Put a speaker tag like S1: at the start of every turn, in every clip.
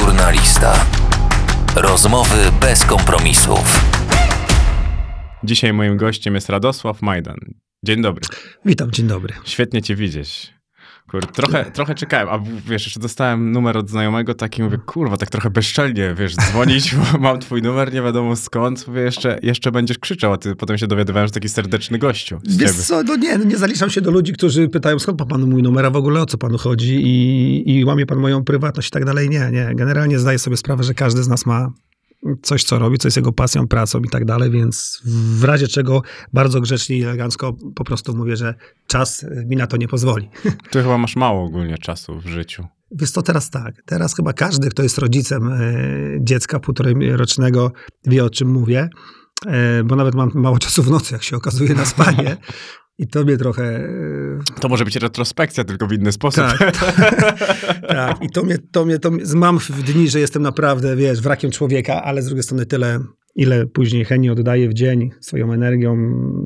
S1: Żurnalista. Rozmowy bez kompromisów.
S2: Dzisiaj moim gościem jest Radosław Majdan. Dzień dobry.
S3: Witam, dzień dobry.
S2: Świetnie cię widzieć. Kur, trochę, trochę czekałem, a wiesz, jeszcze dostałem numer od znajomego taki, mówię, kurwa, tak trochę bezczelnie, wiesz, dzwonić, bo mam twój numer, nie wiadomo skąd, mówię, jeszcze, jeszcze będziesz krzyczał, a ty potem się dowiadywałem, że taki serdeczny gościu
S3: Wiesz
S2: ciebie.
S3: co, no nie, no nie zaliczam się do ludzi, którzy pytają, skąd ma pan mój numer, a w ogóle o co panu chodzi i, i łamie pan moją prywatność i tak dalej. Nie, nie. Generalnie zdaję sobie sprawę, że każdy z nas ma coś, co robi, co jest jego pasją, pracą i tak dalej, więc w razie czego bardzo grzecznie i elegancko po prostu mówię, że czas mi na to nie pozwoli.
S2: Ty chyba masz mało ogólnie czasu w życiu.
S3: Wiesz to teraz tak. Teraz chyba każdy, kto jest rodzicem e, dziecka półtorej rocznego, wie o czym mówię, e, bo nawet mam mało czasu w nocy, jak się okazuje, na spanie. I to mnie trochę. e,
S2: To może być retrospekcja, tylko w inny sposób.
S3: Tak, tak. I to mnie, to mnie, to mnie, mam w dni, że jestem naprawdę, wiesz, wrakiem człowieka, ale z drugiej strony tyle, ile później chemii oddaję w dzień swoją energią,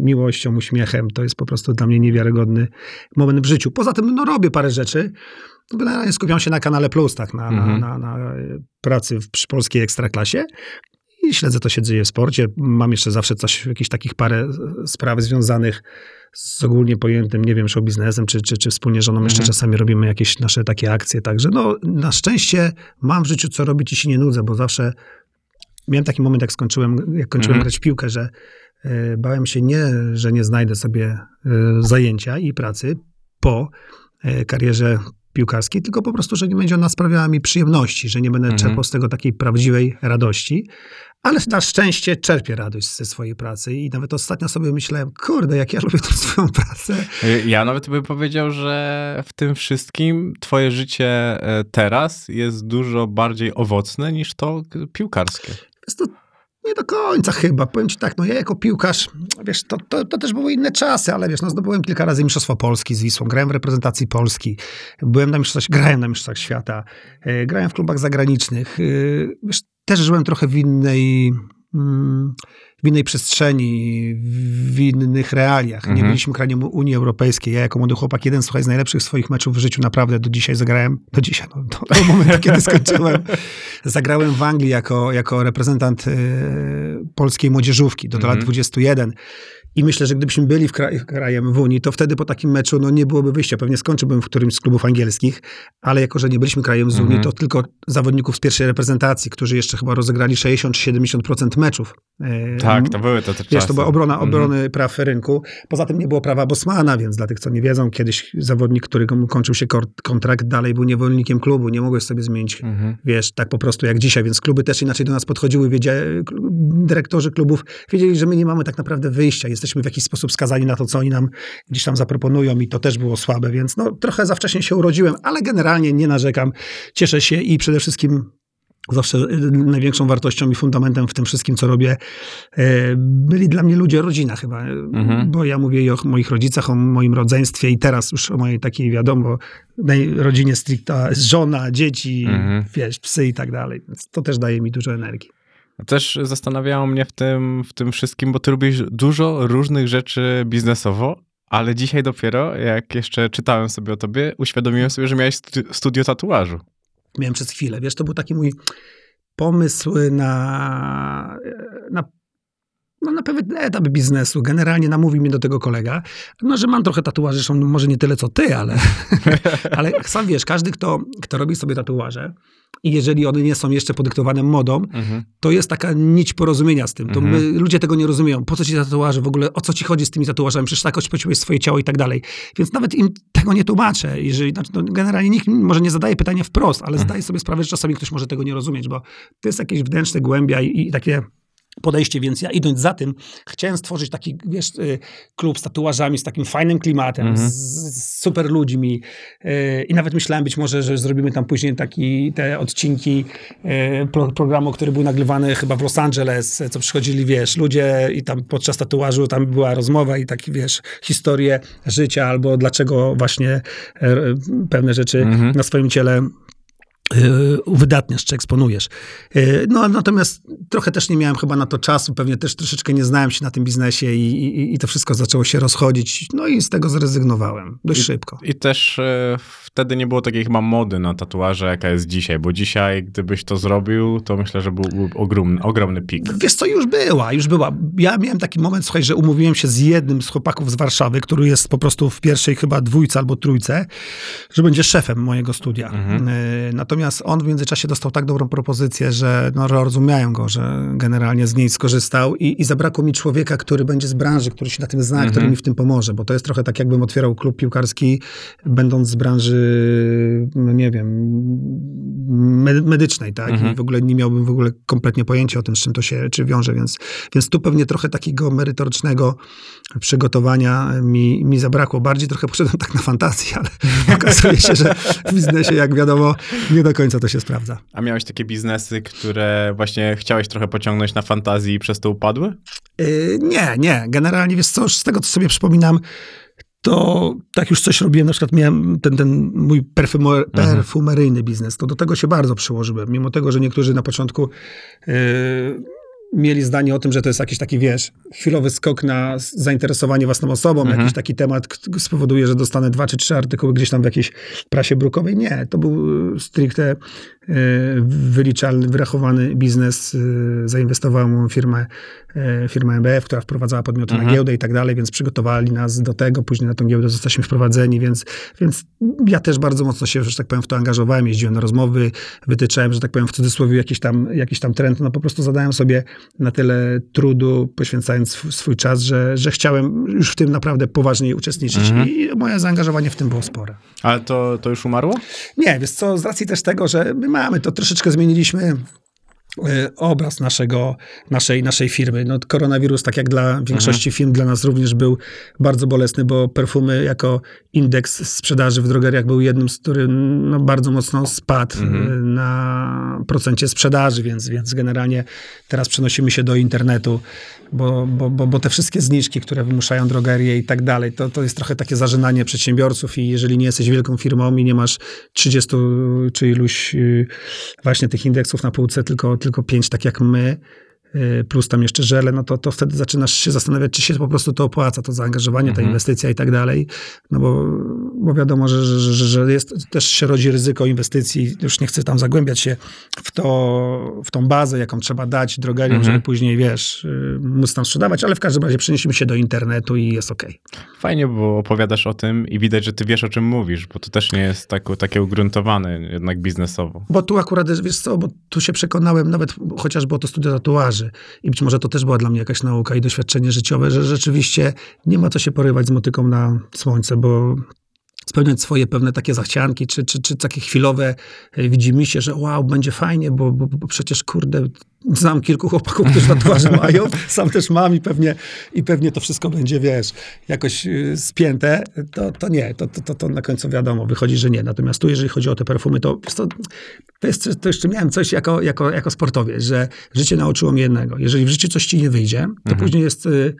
S3: miłością, uśmiechem. To jest po prostu dla mnie niewiarygodny moment w życiu. Poza tym, no robię parę rzeczy. Generalnie skupiam się na kanale Plus, tak, na,
S2: Mhm.
S3: na, na, na pracy w, przy polskiej ekstraklasie. I śledzę, co się dzieje w sporcie. Mam jeszcze zawsze coś, jakichś takich parę spraw związanych z ogólnie pojętym, nie wiem, show biznesem, czy, czy, czy wspólnie żoną jeszcze
S2: Mhm.
S3: czasami robimy jakieś nasze takie akcje. Także no, na szczęście mam w życiu co robić i się nie nudzę, bo zawsze miałem taki moment, jak skończyłem, jak kończyłem
S2: Mhm.
S3: grać w piłkę, że e, bałem się nie, że nie znajdę sobie e, zajęcia i pracy po e, karierze piłkarskiej, tylko po prostu, że nie będzie ona sprawiała mi przyjemności, że nie będę
S2: Mhm.
S3: czerpał z tego takiej prawdziwej radości. Ale na szczęście czerpię radość ze swojej pracy i nawet ostatnio sobie myślałem, kurde, jak ja lubię tą swoją pracę.
S2: Ja nawet bym powiedział, że w tym wszystkim twoje życie e, teraz jest dużo bardziej owocne niż to piłkarskie.
S3: Jest to nie do końca chyba. Powiem ci tak, no ja jako piłkarz, wiesz, to, to, to też były inne czasy, ale wiesz, no zdobyłem kilka razy Mistrzostwo Polski z Wisłą, grałem w reprezentacji Polski, byłem na mistrzostwach, grałem na Mistrzostwach Świata, e, grałem w klubach zagranicznych, e, wiesz, też żyłem trochę w innej... Mm, w innej przestrzeni, w innych realiach. Nie
S2: Mhm.
S3: byliśmy krajem Unii Europejskiej. Ja jako młody chłopak, jeden słuchaj, z najlepszych swoich meczów w życiu naprawdę do dzisiaj zagrałem, do dzisiaj, no, do, do momentu, kiedy skończyłem. Zagrałem w Anglii jako, jako reprezentant e, polskiej młodzieżówki do, do lat
S2: Mhm.
S3: 21. I myślę, że gdybyśmy byli w kraj, krajem w Unii, to wtedy po takim meczu no, nie byłoby wyjścia. Pewnie skończyłbym w którymś z klubów angielskich, ale jako, że nie byliśmy krajem z Unii,
S2: Mhm.
S3: to tylko zawodników z pierwszej reprezentacji, którzy jeszcze chyba rozegrali 60 czy 70% meczów. E,
S2: Tak, to były te, te czasy.
S3: Wiesz, to była obrona
S2: Mhm.
S3: obrony praw rynku. Poza tym nie było prawa Bosmana, więc dla tych, co nie wiedzą, kiedyś zawodnik, którego kończył się kontrakt, dalej był niewolnikiem klubu. Nie mogłeś sobie zmienić,
S2: Mhm.
S3: wiesz, tak po prostu jak dzisiaj. Więc kluby też inaczej do nas podchodziły. Wiedzia- dyrektorzy klubów wiedzieli, że my nie mamy tak naprawdę wyjścia. Jesteśmy w jakiś sposób skazani na to, co oni nam gdzieś tam zaproponują i to też było słabe, więc no trochę za wcześnie się urodziłem, ale generalnie nie narzekam. Cieszę się i przede wszystkim zawsze y, największą wartością i fundamentem w tym wszystkim, co robię, e, byli dla mnie ludzie, rodzina chyba.
S2: Mhm.
S3: Bo ja mówię i o moich rodzicach, o moim rodzeństwie i teraz już o mojej takiej, wiadomo, rodzinie stricta, żona, dzieci,
S2: Mhm.
S3: wiesz, psy i tak dalej. Więc to też daje mi dużo energii.
S2: Też zastanawiało mnie w tym, w tym wszystkim, bo ty robisz dużo różnych rzeczy biznesowo, ale dzisiaj dopiero, jak jeszcze czytałem sobie o tobie, uświadomiłem sobie, że miałeś studi- studio tatuażu.
S3: Miałem przez chwilę. Wiesz, to był taki mój pomysł na, na, no, na pewien etap biznesu. Generalnie namówił mnie do tego kolega, no, że mam trochę tatuaży, zresztą może nie tyle co ty, ale, ale sam wiesz, każdy, kto, kto robi sobie tatuaże i jeżeli one nie są jeszcze podyktowane modą,
S2: Mhm.
S3: to jest taka nić porozumienia z tym. To
S2: Mhm.
S3: my, ludzie tego nie rozumieją. Po co ci tatuaże? W ogóle o co ci chodzi z tymi tatuażami? Przecież tak oświeciłeś swoje ciało i tak dalej. Więc nawet im tego nie tłumaczę. Jeżeli, znaczy, no, generalnie nikt może nie zadaje pytania wprost, ale zdaje sobie sprawę, że czasami ktoś może tego nie rozumieć, bo to jest jakieś wnętrzne głębia i, i takie podejście, więc ja idąc za tym, chciałem stworzyć taki, wiesz, y, klub z tatuażami, z takim fajnym klimatem,
S2: Mhm.
S3: z, z super ludźmi y, i nawet myślałem być może, że zrobimy tam później taki, te odcinki y, pro, programu, który był nagrywany chyba w Los Angeles, co przychodzili, wiesz, ludzie i tam podczas tatuażu tam była rozmowa i taki, wiesz, historie życia albo dlaczego właśnie e, pewne rzeczy
S2: Mhm.
S3: na swoim ciele uwydatniasz czy eksponujesz. Y, No natomiast trochę też nie miałem chyba na to czasu, pewnie też troszeczkę nie znałem się na tym biznesie i, i, i to wszystko zaczęło się rozchodzić. No i z tego zrezygnowałem dość szybko.
S2: I też e, wtedy nie było takiej chyba mody na tatuaże, jaka jest dzisiaj, bo dzisiaj, gdybyś to zrobił, to myślę, że był, był ogromny, ogromny pik.
S3: Wiesz co, już była, już była. Ja miałem taki moment, słuchaj, że umówiłem się z jednym z chłopaków z Warszawy, który jest po prostu w pierwszej chyba dwójce albo trójce, że będzie szefem mojego studia. Y, Natomiast on w międzyczasie dostał tak dobrą propozycję, że no, rozumiałem go, że generalnie z niej skorzystał i, i zabrakło mi człowieka, który będzie z branży, który się na tym zna, który mi w tym pomoże, bo to jest trochę tak, jakbym otwierał klub piłkarski, będąc z branży, nie wiem, me- medycznej, tak? I w ogóle nie miałbym w ogóle kompletnie pojęcia o tym, z czym to się czy wiąże, więc, więc tu pewnie trochę takiego merytorycznego przygotowania mi, mi zabrakło. Bardziej trochę poszedłem tak na fantazję, ale okazuje się, że w biznesie, jak wiadomo, nie do końca to się sprawdza.
S2: A miałeś takie biznesy, które właśnie chciałeś trochę pociągnąć na fantazji i przez to upadły?
S3: Yy, nie, nie. Generalnie, wiesz co, z tego, co sobie przypominam, to tak już coś robiłem, na przykład miałem ten, ten mój perfumer, perfumeryjny biznes, to do tego się bardzo przyłożyłem, mimo tego, że niektórzy na początku yy, mieli zdanie o tym, że to jest jakiś taki, wiesz, chwilowy skok na zainteresowanie własną osobą, jakiś taki temat spowoduje, że dostanę dwa czy trzy artykuły gdzieś tam w jakiejś prasie brukowej. Nie, to był y, stricte wyliczalny, wyrachowany biznes. Zainwestowałem w moją firmę, y, firmę MBF, która wprowadzała podmioty na giełdę i tak dalej, więc przygotowali nas do tego. Później na tą giełdę zostaliśmy wprowadzeni, więc, więc ja też bardzo mocno się, że tak powiem, w to angażowałem. Jeździłem na rozmowy, wytyczałem, że tak powiem, w cudzysłowie jakiś tam, jakiś tam trend. No po prostu zadałem sobie na tyle trudu, poświęcając sw- swój czas, że, że chciałem już w tym naprawdę poważniej uczestniczyć. I moje zaangażowanie w tym było spore.
S2: Ale to, to już umarło?
S3: Nie, wiesz co, z racji też tego, że my mamy, to troszeczkę zmieniliśmy obraz naszego, naszej, naszej firmy. No, koronawirus, tak jak dla większości firm, dla nas również był bardzo bolesny, bo perfumy jako indeks sprzedaży w drogeriach był jednym z których no, bardzo mocno spadł e, na procencie sprzedaży, więc, więc generalnie teraz przenosimy się do internetu, bo, bo, bo, bo te wszystkie zniżki, które wymuszają drogerie i tak dalej, to, to jest trochę takie zażynanie przedsiębiorców i jeżeli nie jesteś wielką firmą i nie masz 30 czy iluś y, właśnie tych indeksów na półce, tylko, tylko 5 tak jak my, plus tam jeszcze żele, no to, to wtedy zaczynasz się zastanawiać, czy się po prostu to opłaca, to zaangażowanie, ta inwestycja i tak dalej, no bo, bo wiadomo, że, że, że, jest, też się rodzi ryzyko inwestycji, już nie chcę tam zagłębiać się w to, w tą bazę, jaką trzeba dać drogeriom, żeby później, wiesz, y, móc tam sprzedawać, ale w każdym razie przenieśmy się do internetu i jest okej.
S2: Fajnie, bo opowiadasz o tym i widać, że ty wiesz, o czym mówisz, bo to też nie jest tak, takie ugruntowane jednak biznesowo.
S3: Bo tu akurat, wiesz co, bo tu się przekonałem, nawet chociażby o to studia tatuaży i być może to też była dla mnie jakaś nauka i doświadczenie życiowe, że rzeczywiście nie ma co się porywać z motyką na słońce, bo spełniać swoje pewne takie zachcianki, czy, czy, czy takie chwilowe e, widzimy się, że wow, będzie fajnie, bo, bo, bo przecież kurde, znam kilku chłopaków, którzy tatuaże mają, sam też mam i pewnie, i pewnie to wszystko będzie, wiesz, jakoś y, spięte, to, to nie, to, to, to, to na końcu wiadomo, wychodzi, że nie. Natomiast tu, jeżeli chodzi o te perfumy, to, co, to, jest, to jeszcze miałem coś jako, jako, jako sportowiec, że życie nauczyło mnie jednego. Jeżeli w życiu coś ci nie wyjdzie, to później jest... y,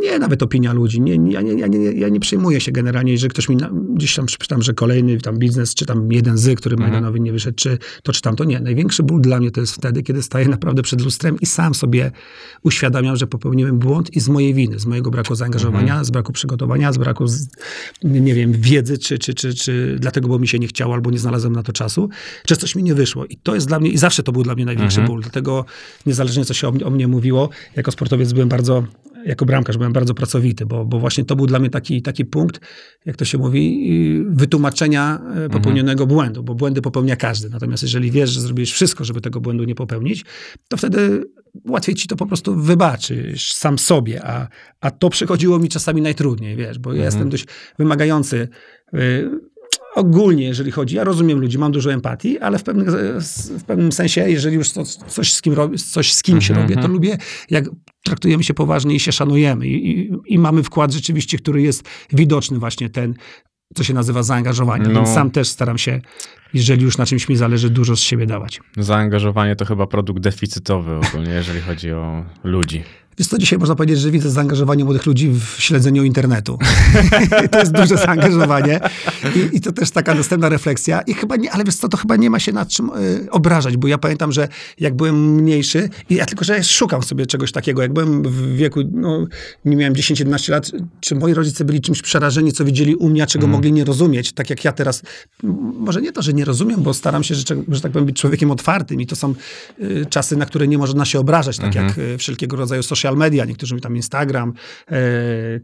S3: nie, nawet opinia ludzi. Nie, nie, ja, nie, ja, nie, ja nie przejmuję się generalnie, że ktoś mi na, gdzieś tam przeczytam, że kolejny tam biznes, czy tam jeden z, który Majdanowi nie wyszedł, czy to, czy tam to nie. Największy ból dla mnie to jest wtedy, kiedy staję naprawdę przed lustrem i sam sobie uświadamiam, że popełniłem błąd i z mojej winy, z mojego braku zaangażowania, z braku przygotowania, z braku, z, nie wiem, wiedzy, czy, czy, czy, czy dlatego, bo mi się nie chciało, albo nie znalazłem na to czasu, czy coś mi nie wyszło. I to jest dla mnie, i zawsze to był dla mnie największy ból. Dlatego niezależnie, co się o, o mnie mówiło, jako sportowiec byłem bardzo jako bramkarz byłem bardzo pracowity, bo, bo właśnie to był dla mnie taki, taki punkt, jak to się mówi, wytłumaczenia e, popełnionego błędu, bo błędy popełnia każdy. Natomiast jeżeli wiesz, że zrobiłeś wszystko, żeby tego błędu nie popełnić, to wtedy łatwiej ci to po prostu wybaczysz sam sobie, a, a to przychodziło mi czasami najtrudniej, wiesz, bo ja jestem dość wymagający. y, Ogólnie, jeżeli chodzi, ja rozumiem ludzi, mam dużo empatii, ale w pewnym, w pewnym sensie, jeżeli już to, coś z, kim robię, coś z kimś robię, to lubię, jak traktujemy się poważnie i się szanujemy. I, i, I mamy wkład rzeczywiście, który jest widoczny właśnie ten, co się nazywa zaangażowanie.
S2: No.
S3: Więc sam też staram się jeżeli już na czymś mi zależy, dużo z siebie dawać.
S2: Zaangażowanie to chyba produkt deficytowy ogólnie, jeżeli chodzi o ludzi.
S3: Wiesz co, dzisiaj można powiedzieć, że widzę zaangażowanie młodych ludzi w śledzeniu internetu. to jest duże zaangażowanie. I, i to też taka następna refleksja. I chyba nie, ale wiesz co, to chyba nie ma się nad czym y, obrażać, bo ja pamiętam, że jak byłem mniejszy, i ja tylko, że szukam sobie czegoś takiego, jak byłem w wieku, no nie miałem 10-11 lat, czy moi rodzice byli czymś przerażeni, co widzieli u mnie, a czego mogli nie rozumieć, tak jak ja teraz, może nie to, że nie rozumiem, bo staram się, że, że tak powiem, być człowiekiem otwartym i to są y, czasy, na które nie można się obrażać, tak jak y, wszelkiego rodzaju social media, niektórzy mi tam Instagram, e,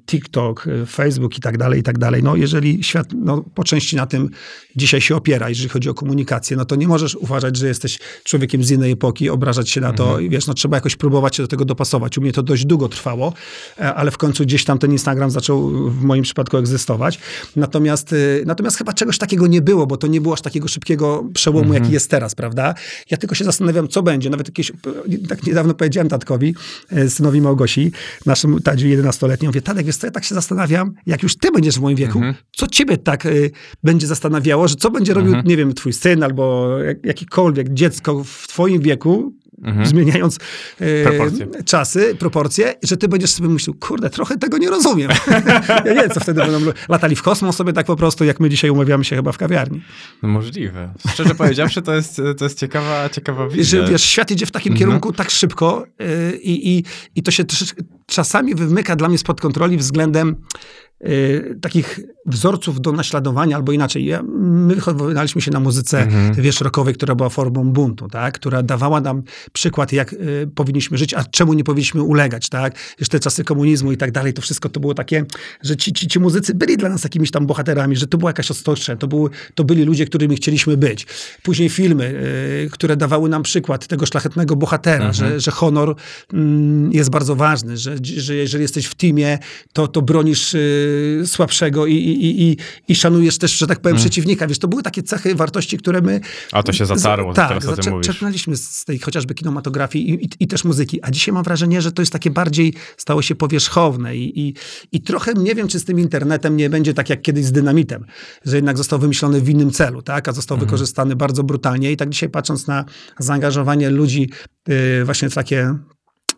S3: TikTok, e, Facebook i tak dalej, i tak dalej. No jeżeli świat no, po części na tym dzisiaj się opiera, jeżeli chodzi o komunikację, no to nie możesz uważać, że jesteś człowiekiem z innej epoki, obrażać się na to i wiesz, no trzeba jakoś próbować się do tego dopasować. U mnie to dość długo trwało, e, ale w końcu gdzieś tam ten Instagram zaczął w moim przypadku egzystować. Natomiast, natomiast chyba czegoś takiego nie było, bo to nie było aż takiego szybkiego przełomu, jaki jest teraz, prawda? Ja tylko się zastanawiam, co będzie. Nawet jakieś, tak niedawno powiedziałem tatkowi, e, synowi Małgosi, naszym Tadziu 11-letnim, mówię, Tadek, wiesz co, ja tak się zastanawiam, jak już ty będziesz w moim wieku, co ciebie tak y, będzie zastanawiało, że co będzie robił, nie wiem, twój syn albo jak, jakikolwiek dziecko w twoim wieku, zmieniając e,
S2: Proporcje.
S3: czasy, proporcje, że ty będziesz sobie myślał, kurde, trochę tego nie rozumiem. ja nie wiem, co wtedy będą latali w kosmos sobie tak po prostu, jak my dzisiaj umawiamy się chyba w kawiarni.
S2: No możliwe. Szczerze powiedziawszy, to jest, to jest ciekawa, ciekawa wizja.
S3: Że wiesz, świat idzie w takim kierunku tak szybko y, i, i, i to się czasami wymyka dla mnie spod kontroli względem y, takich wzorców do naśladowania, albo inaczej. Ja, my wychowywaliśmy się na muzyce, wiesz, rockowej, która była formą buntu, tak? Która dawała nam przykład, jak y, powinniśmy żyć, a czemu nie powinniśmy ulegać, tak? Jeszcze te czasy komunizmu i tak dalej, to wszystko to było takie, że ci, ci, ci muzycy byli dla nas jakimiś tam bohaterami, że to była jakaś ostocze, to, był, to byli ludzie, którymi chcieliśmy być. Później filmy, y, które dawały nam przykład tego szlachetnego bohatera, że, że honor mm, jest bardzo ważny, że, że jeżeli jesteś w teamie, to, to bronisz y, słabszego i, i, i, i szanujesz też, że tak powiem, przeciwnika. Wiesz, to były takie cechy, wartości, które my...
S2: A to się zatarło,
S3: tak,
S2: teraz mówisz.
S3: czerpnęliśmy z tej chociażby kinematografii i, i, i też muzyki. A dzisiaj mam wrażenie, że to jest takie bardziej, stało się powierzchowne i, i, i trochę nie wiem, czy z tym internetem nie będzie tak jak kiedyś z dynamitem, że jednak został wymyślony w innym celu, tak? a został wykorzystany bardzo brutalnie. I tak dzisiaj patrząc na zaangażowanie ludzi yy, właśnie w takie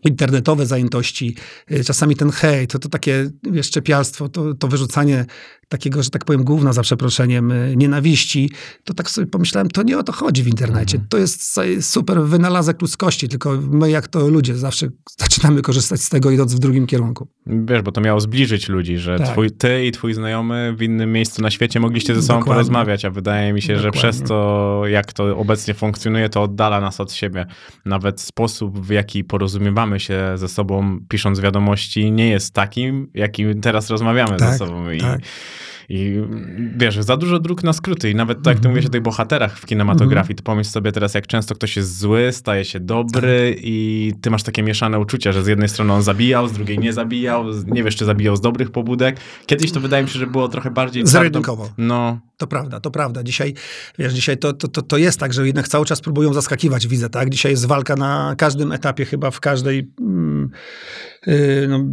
S3: internetowe zajętości, y, czasami ten hejt, to, to takie wiesz, czepialstwo, to, to wyrzucanie takiego, że tak powiem, gówna za przeproszeniem, y, nienawiści, to tak sobie pomyślałem, to nie o to chodzi w internecie. To jest super wynalazek ludzkości, tylko my jak to ludzie zawsze zaczynamy korzystać z tego idąc w drugim kierunku.
S2: Wiesz, bo to miało zbliżyć ludzi, że
S3: Tak.
S2: twój, ty i twój znajomy w innym miejscu na świecie mogliście ze sobą
S3: Dokładnie.
S2: porozmawiać, a wydaje mi się, że
S3: Dokładnie.
S2: przez to, jak to obecnie funkcjonuje, to oddala nas od siebie. Nawet sposób, w jaki porozumiewamy się ze sobą, pisząc wiadomości, nie jest takim, jakim teraz rozmawiamy
S3: Tak,
S2: ze sobą. I,
S3: tak.
S2: I wiesz, za dużo dróg na skróty. I nawet tak jak ty mówisz o tych bohaterach w kinematografii, to pomyśl sobie teraz, jak często ktoś jest zły, staje się dobry
S3: Tak.
S2: i ty masz takie mieszane uczucia, że z jednej strony on zabijał, z drugiej nie zabijał, nie wiesz, czy zabijał z dobrych pobudek. Kiedyś to wydaje mi się, że było trochę bardziej...
S3: Zero-jedynkowo.
S2: twardo- No,
S3: To prawda, to prawda. Dzisiaj, wiesz, dzisiaj to, to, to, to jest tak, że jednak cały czas próbują zaskakiwać, widzę, tak? Dzisiaj jest walka na każdym etapie, chyba w każdej, mm, no,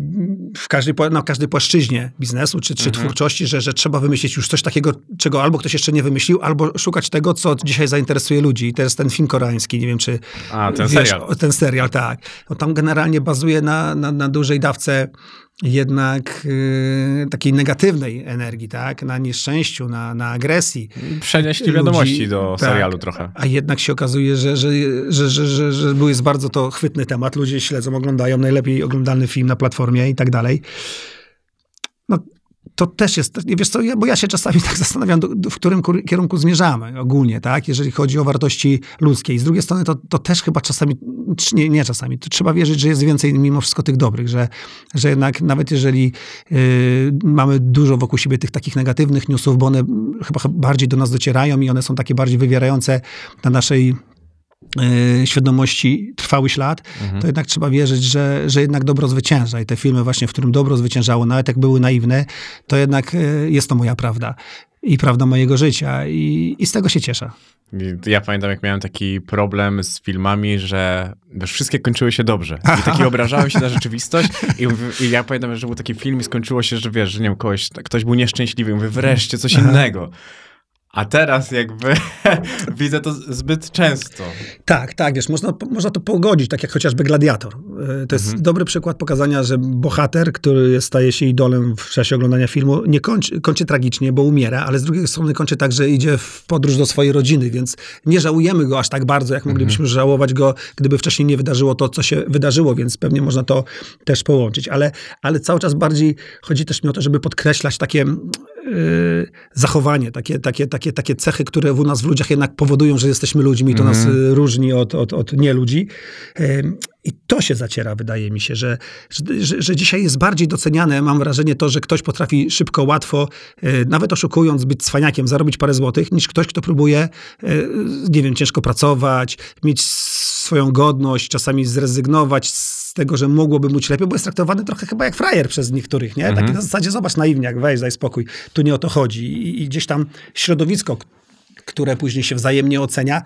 S3: w każdej, na każdej płaszczyźnie biznesu czy, czy twórczości, że, że trzeba wymyślić już coś takiego, czego albo ktoś jeszcze nie wymyślił, albo szukać tego, co dzisiaj zainteresuje ludzi. I to jest ten film koreański, nie wiem, czy
S2: A, ten
S3: wiesz,
S2: serial.
S3: ten serial, tak. No, tam generalnie bazuje na, na, na dużej dawce jednak yy, takiej negatywnej energii, tak? Na nieszczęściu, na, na agresji.
S2: przenieśli
S3: ludzi.
S2: wiadomości do
S3: Tak.
S2: serialu trochę.
S3: A jednak się okazuje, że, że, że, że, że, że był jest bardzo to chwytny temat. Ludzie śledzą, oglądają najlepiej oglądany film na platformie i tak dalej. To też jest, wiesz co, bo ja się czasami tak zastanawiam, do, do, w którym kierunku zmierzamy ogólnie, tak, jeżeli chodzi o wartości ludzkie. I z drugiej strony to, to też chyba czasami, nie, nie czasami, to trzeba wierzyć, że jest więcej mimo wszystko tych dobrych, że, że jednak nawet jeżeli y, mamy dużo wokół siebie tych takich negatywnych newsów, bo one chyba bardziej do nas docierają i one są takie bardziej wywierające na naszej świadomości trwały ślad, to jednak trzeba wierzyć, że, że jednak dobro zwycięża. I te filmy właśnie, w którym dobro zwyciężało, nawet jak były naiwne, to jednak y, jest to moja prawda. I prawda mojego życia. I, i z tego się cieszę.
S2: Ja pamiętam, jak miałem taki problem z filmami, że wiesz, wszystkie kończyły się dobrze. I taki obrażałem się na rzeczywistość. I, I ja pamiętam, że był taki film i skończyło się, że wiesz, że nie wiem, kogoś, ktoś był nieszczęśliwy. I mówię, wreszcie coś innego. A teraz jakby widzę to zbyt często.
S3: Tak, tak, wiesz, można, można to pogodzić, tak jak chociażby Gladiator. E, To jest
S2: Mhm.
S3: dobry przykład pokazania, że bohater, który staje się idolem w czasie oglądania filmu, nie kończy, kończy tragicznie, bo umiera, ale z drugiej strony kończy tak, że idzie w podróż do swojej rodziny, więc nie żałujemy go aż tak bardzo, jak moglibyśmy
S2: Mhm.
S3: żałować go, gdyby wcześniej nie wydarzyło to, co się wydarzyło, więc pewnie można to też połączyć. Ale, ale cały czas bardziej chodzi też mi o to, żeby podkreślać takie yy, zachowanie, takie, takie, takie, takie cechy, które u nas w ludziach jednak powodują, że jesteśmy ludźmi i to nas
S2: Mhm.
S3: y, różni od, od, od nieludzi. Ym, I to się zaciera, wydaje mi się, że, że, że, dzisiaj jest bardziej doceniane, mam wrażenie, to, że ktoś potrafi szybko, łatwo, y, nawet oszukując, być cwaniakiem, zarobić parę złotych, niż ktoś, kto próbuje, y, nie wiem, ciężko pracować, mieć swoją godność, czasami zrezygnować z tego, że mogłoby mu lepiej, bo jest traktowany trochę chyba jak frajer przez niektórych, nie?
S2: Mhm.
S3: Taki na zasadzie, zobacz, naiwniak, weź, daj spokój. Tu nie o to chodzi. I, i gdzieś tam środowisko, które później się wzajemnie ocenia,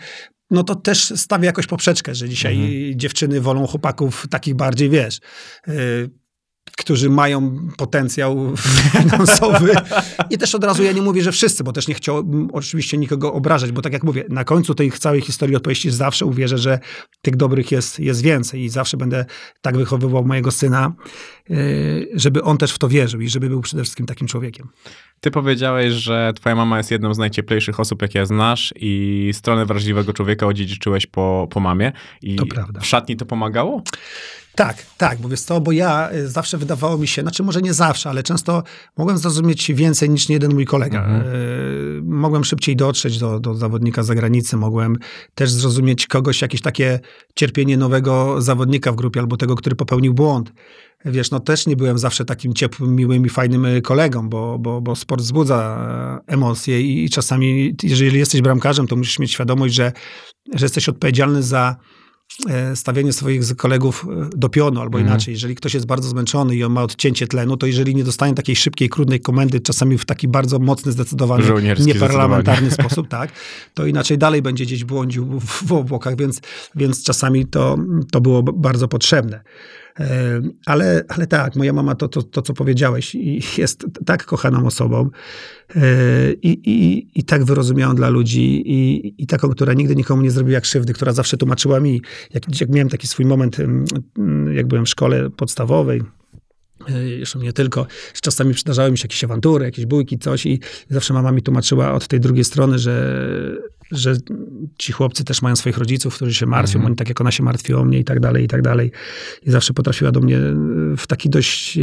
S3: no to też stawia jakoś poprzeczkę, że dzisiaj dziewczyny wolą chłopaków takich bardziej, wiesz, y, którzy mają potencjał finansowy. I też od razu ja nie mówię, że wszyscy, bo też nie chciałbym oczywiście nikogo obrażać, bo tak jak mówię, na końcu tej całej historii opowieści zawsze uwierzę, że tych dobrych jest, jest więcej i zawsze będę tak wychowywał mojego syna, y, żeby on też w to wierzył i żeby był przede wszystkim takim człowiekiem.
S2: Ty powiedziałeś, że twoja mama jest jedną z najcieplejszych osób, jakie znasz i stronę wrażliwego człowieka odziedziczyłeś po, po mamie. I
S3: To prawda.
S2: w szatni to pomagało?
S3: Tak, tak, bo wiesz co, bo ja y, zawsze wydawało mi się, znaczy może nie zawsze, ale często mogłem zrozumieć więcej niż jeden mój kolega.
S2: Mhm.
S3: Y, Mogłem szybciej dotrzeć do, do zawodnika z zagranicy, mogłem też zrozumieć kogoś, jakieś takie cierpienie nowego zawodnika w grupie albo tego, który popełnił błąd. Wiesz, no też nie byłem zawsze takim ciepłym, miłym i fajnym y, kolegą, bo, bo, bo sport wzbudza e, emocje i, i czasami, jeżeli jesteś bramkarzem, to musisz mieć świadomość, że, że jesteś odpowiedzialny za e, stawianie swoich kolegów e, do pionu, albo
S2: Mhm.
S3: inaczej. Jeżeli ktoś jest bardzo zmęczony i on ma odcięcie tlenu, to jeżeli nie dostanie takiej szybkiej, krótnej komendy, czasami w taki bardzo mocny, zdecydowany, nieparlamentarny sposób, tak, to inaczej dalej będzie gdzieś błądził w, w obłokach, więc, więc czasami to, to było bardzo potrzebne. Ale, ale tak, moja mama to, to, to, co powiedziałeś, jest tak kochaną osobą e, i, i, i tak wyrozumiałą dla ludzi i, i taką, która nigdy nikomu nie zrobiła krzywdy, która zawsze tłumaczyła mi, jak, jak miałem taki swój moment, jak byłem w szkole podstawowej, e, jeszcze nie tylko, czasami przydarzały mi się jakieś awantury, jakieś bójki, coś i zawsze mama mi tłumaczyła od tej drugiej strony, że, że ci chłopcy też mają swoich rodziców, którzy się martwią,
S2: Mhm.
S3: oni tak jak ona się martwi o mnie i tak dalej, i tak dalej. I zawsze potrafiła do mnie e, w taki dość e,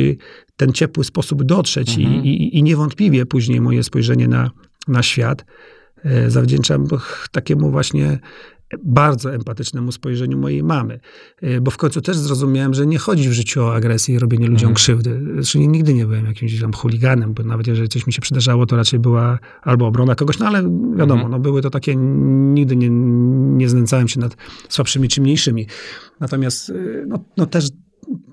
S3: ten ciepły sposób dotrzeć
S2: Mhm.
S3: i, i, i niewątpliwie później moje spojrzenie na, na świat e, zawdzięczam takiemu właśnie bardzo empatycznemu spojrzeniu mojej mamy. E, Bo w końcu też zrozumiałem, że nie chodzi w życiu o agresję i robienie ludziom
S2: Mhm.
S3: krzywdy. Zresztą nigdy nie byłem jakimś tam chuliganem, bo nawet jeżeli coś mi się przydarzało, to raczej była albo obrona kogoś, no ale wiadomo,
S2: Mhm.
S3: no były to takie, nigdy nie, nie znęcałem się nad słabszymi czy mniejszymi. Natomiast y, no, no też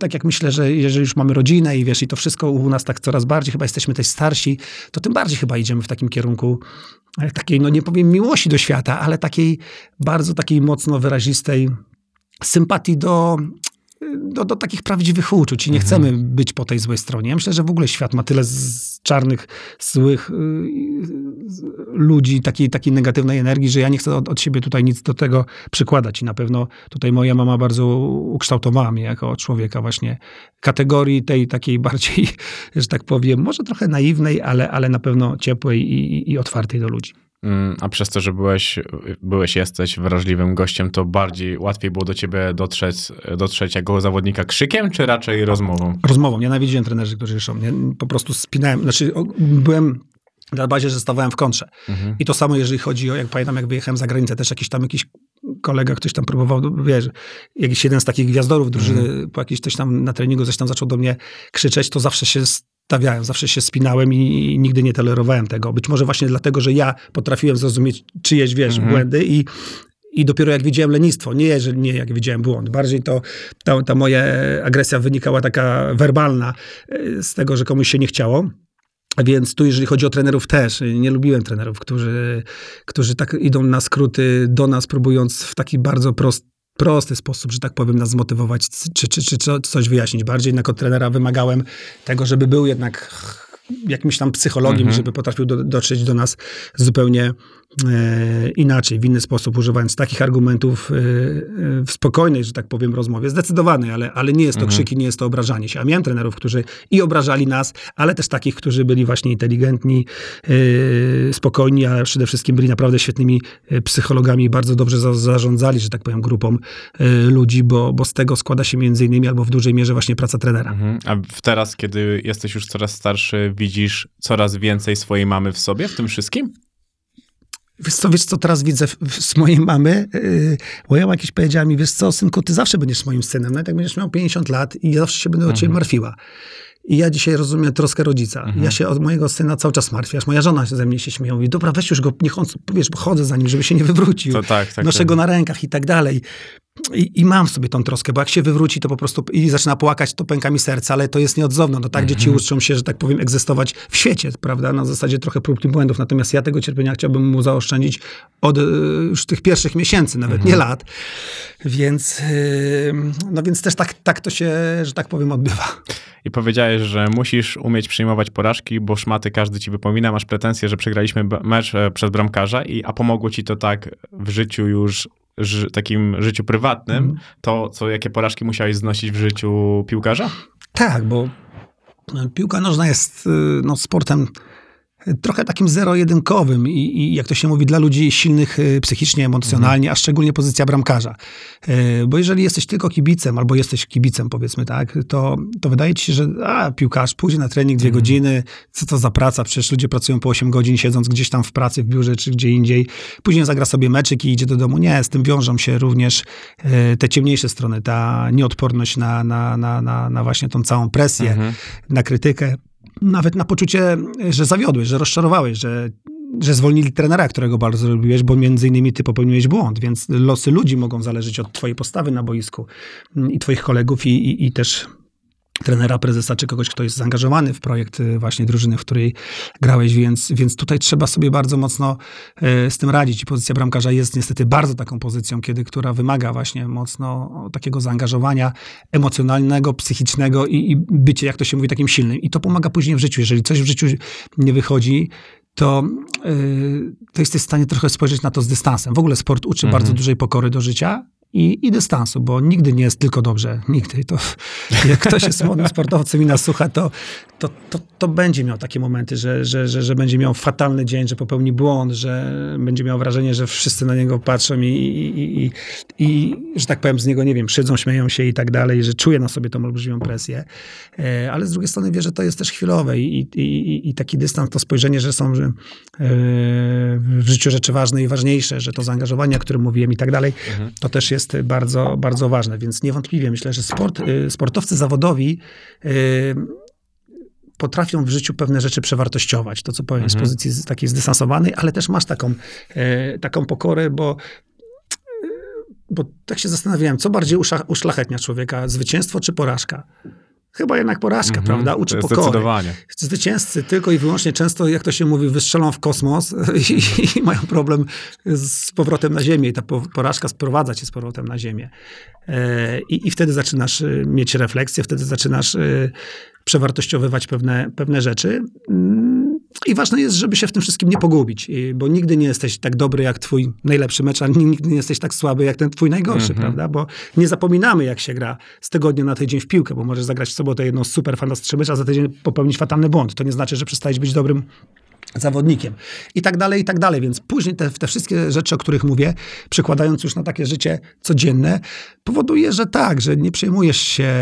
S3: tak jak myślę, że jeżeli już mamy rodzinę i wiesz, i to wszystko u nas tak coraz bardziej, chyba jesteśmy też starsi, to tym bardziej chyba idziemy w takim kierunku e, takiej, no nie powiem miłości do świata, ale takiej bardzo takiej mocno wyrazistej sympatii do, do, do takich prawdziwych uczuć i nie
S2: Mhm.
S3: chcemy być po tej złej stronie. Ja myślę, że w ogóle świat ma tyle z czarnych, złych y, ludzi, takiej, takiej negatywnej energii, że ja nie chcę od, od siebie tutaj nic do tego przykładać i na pewno tutaj moja mama bardzo ukształtowała mnie jako człowieka właśnie kategorii tej takiej bardziej, że tak powiem, może trochę naiwnej, ale, ale na pewno ciepłej i, i otwartej do ludzi.
S2: Mm, A przez to, że byłeś, byłeś, jesteś wrażliwym gościem, to bardziej łatwiej było do ciebie dotrzeć, dotrzeć jako zawodnika krzykiem, czy raczej rozmową?
S3: rozmową. Nienawidziłem trenerzy, którzy ryszą. Nie, po prostu spinałem, znaczy byłem na bazie, że stawałem w kontrze.
S2: Mhm.
S3: I to samo, jeżeli chodzi o, jak pamiętam, jak wyjechałem za granicę, też jakiś tam jakiś kolega, ktoś tam próbował, wiesz, jakiś jeden z takich gwiazdorów drużyny, po jakiś coś tam na treningu coś tam zaczął do mnie krzyczeć, to zawsze się stawiałem, zawsze się spinałem i, i nigdy nie tolerowałem tego. Być może właśnie dlatego, że ja potrafiłem zrozumieć czyjeś, wiesz,
S2: Mhm.
S3: błędy i i dopiero jak widziałem lenistwo, nie, że, nie jak widziałem błąd. Bardziej to ta, ta moja agresja wynikała taka werbalna y, z tego, że komuś się nie chciało. Więc tu, jeżeli chodzi o trenerów, też nie lubiłem trenerów, którzy, którzy tak idą na skróty do nas, próbując w taki bardzo prosty, prosty sposób, że tak powiem, nas zmotywować, czy, czy, czy, coś wyjaśnić. Bardziej jako trenera wymagałem tego, żeby był jednak jakimś tam psychologiem,
S2: Mhm.
S3: żeby potrafił do, dotrzeć do nas zupełnie inaczej, w inny sposób, używając takich argumentów e, e, w spokojnej, że tak powiem, rozmowie, zdecydowanej, ale, ale nie jest to
S2: Mhm.
S3: krzyki, nie jest to obrażanie się. A miałem trenerów, którzy i obrażali nas, ale też takich, którzy byli właśnie inteligentni, e, spokojni, a przede wszystkim byli naprawdę świetnymi e, psychologami i bardzo dobrze za, zarządzali, że tak powiem, grupą e, ludzi, bo, bo z tego składa się między innymi albo w dużej mierze właśnie praca trenera.
S2: Mhm. A teraz, kiedy jesteś już coraz starszy, widzisz coraz więcej swojej mamy w sobie, w tym wszystkim?
S3: Wiesz co, wiesz co teraz widzę z mojej mamy? Yy, moja mama kiedyś powiedziała mi, wiesz co, synku, ty zawsze będziesz moim synem, nawet jak będziesz miał 50 lat i ja zawsze się będę o ciebie martwiła. I ja dzisiaj rozumiem troskę rodzica. Ja się od mojego syna cały czas martwię, aż moja żona się ze mnie się śmieje. Mówi, dobra, weź już go, niech on, wiesz, bo chodzę za nim, żeby się nie wywrócił.
S2: To tak, tak.
S3: Noszę
S2: tak.
S3: go na rękach i tak dalej. I, I mam w sobie tą troskę, bo jak się wywróci, to po prostu i zaczyna płakać, to pęka mi serce, ale to jest nieodzowne. No tak, dzieci uczą się, że tak powiem, egzystować w świecie, prawda? Na zasadzie trochę prób i błędów. Natomiast ja tego cierpienia chciałbym mu zaoszczędzić od e, już tych pierwszych miesięcy, nawet nie lat. Więc, e, no więc też tak, tak to się, że tak powiem, odbywa.
S2: I powiedziałeś, że musisz umieć przyjmować porażki, bo szmaty każdy ci wypomina, masz pretensje, że przegraliśmy mecz e, przez bramkarza, i, a pomogło ci to tak w życiu już, ży, takim życiu prywatnym,
S3: Mhm.
S2: to co, jakie porażki musiałeś znosić w życiu piłkarza?
S3: Tak, bo piłka nożna jest e, no, sportem trochę takim zero-jedynkowym i, i jak to się mówi, dla ludzi silnych e, psychicznie, emocjonalnie, a szczególnie pozycja bramkarza. E, Bo jeżeli jesteś tylko kibicem, albo jesteś kibicem, powiedzmy tak, to, to wydaje ci się, że a, piłkarz pójdzie na trening dwie godziny, co to za praca, przecież ludzie pracują po 8 godzin, siedząc gdzieś tam w pracy, w biurze czy gdzie indziej. Później zagra sobie meczyk i idzie do domu. Nie, z tym wiążą się również e, te ciemniejsze strony, ta nieodporność na, na, na, na, na właśnie tą całą presję,
S2: Mhm.
S3: na krytykę, nawet na poczucie, że zawiodłeś, że rozczarowałeś, że, że zwolnili trenera, którego bardzo lubiłeś, bo między innymi ty popełniłeś błąd, więc losy ludzi mogą zależeć od twojej postawy na boisku mm, i twoich kolegów i, i, i też trenera, prezesa, czy kogoś, kto jest zaangażowany w projekt y, właśnie drużyny, w której grałeś, więc, więc tutaj trzeba sobie bardzo mocno y, z tym radzić i pozycja bramkarza jest niestety bardzo taką pozycją, kiedy, która wymaga właśnie mocno takiego zaangażowania emocjonalnego, psychicznego i, i bycie, jak to się mówi, takim silnym. I to pomaga później w życiu. Jeżeli coś w życiu nie wychodzi, to, yy, to jesteś w stanie trochę spojrzeć na to z dystansem. W ogóle sport uczy
S2: Mhm.
S3: bardzo dużej pokory do życia i, i dystansu, bo nigdy nie jest tylko dobrze. Nigdy. To, jak ktoś jest młodym sportowcem i nas słucha, to, to, to, to będzie miał takie momenty, że, że, że, że będzie miał fatalny dzień, że popełni błąd, że będzie miał wrażenie, że wszyscy na niego patrzą i, i, i, i, że tak powiem, z niego, nie wiem, szydzą, śmieją się i tak dalej, że czuje na sobie tą olbrzymią presję. E, Ale z drugiej strony wie, że to jest też chwilowe i, i, i, taki dystans, to spojrzenie, że są że, e, w życiu rzeczy ważne i ważniejsze, że to zaangażowanie, o którym mówiłem i tak dalej, to też jest bardzo, bardzo ważne. Więc niewątpliwie myślę, że sport, e, sportowcy zawodowi e, potrafią w życiu pewne rzeczy przewartościować. To, co powiem, z
S2: Mhm.
S3: pozycji z- takiej zdystansowanej, ale też masz taką, e, taką pokorę, bo bo tak się zastanawiałem, co bardziej uszlachetnia człowieka, zwycięstwo czy porażka? Chyba jednak porażka,
S2: Mhm.
S3: prawda? Uczy pokory.
S2: Zdecydowanie.
S3: Zwycięzcy tylko i wyłącznie często, jak to się mówi, wystrzelą w kosmos i, i mają problem z powrotem na Ziemię i ta po- porażka sprowadza cię z powrotem na Ziemię. E, I, I wtedy zaczynasz e, mieć refleksję, wtedy zaczynasz e, przewartościowywać pewne, pewne rzeczy. I ważne jest, żeby się w tym wszystkim nie pogubić, bo nigdy nie jesteś tak dobry jak twój najlepszy mecz, a nigdy nie jesteś tak słaby jak ten twój najgorszy,
S2: Mhm.
S3: prawda? Bo nie zapominamy, jak się gra z tygodnia na tydzień w piłkę, bo możesz zagrać w sobotę jedną super fantastyczny mecz, a za tydzień popełnić fatalny błąd. To nie znaczy, że przestajesz być dobrym zawodnikiem. I tak dalej, i tak dalej. Więc później te, te wszystkie rzeczy, o których mówię, przekładając już na takie życie codzienne, powoduje, że tak, że nie przejmujesz się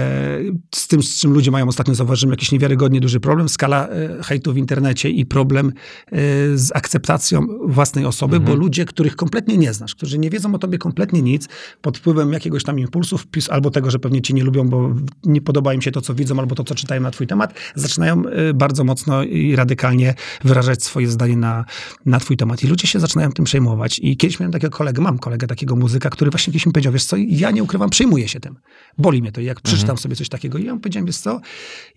S3: z tym, z czym ludzie mają ostatnio zauważyłem, jakiś niewiarygodnie duży problem, skala e, hejtu w internecie i problem e, z akceptacją własnej osoby, bo ludzie, których kompletnie nie znasz, którzy nie wiedzą o tobie kompletnie nic, pod wpływem jakiegoś tam impulsu, wpis, albo tego, że pewnie cię nie lubią, bo nie podoba im się to, co widzą, albo to, co czytają na twój temat, zaczynają e, bardzo mocno i radykalnie wyrażać swoje zdanie na, na twój temat. I ludzie się zaczynają tym przejmować. I kiedyś miałem takiego kolegę, mam kolegę takiego muzyka, który właśnie kiedyś mi powiedział, wiesz co, ja nie ukrywam, przejmuję się tym. Boli mnie to. I jak przeczytam sobie coś takiego, i ja mu powiedziałem, wiesz co,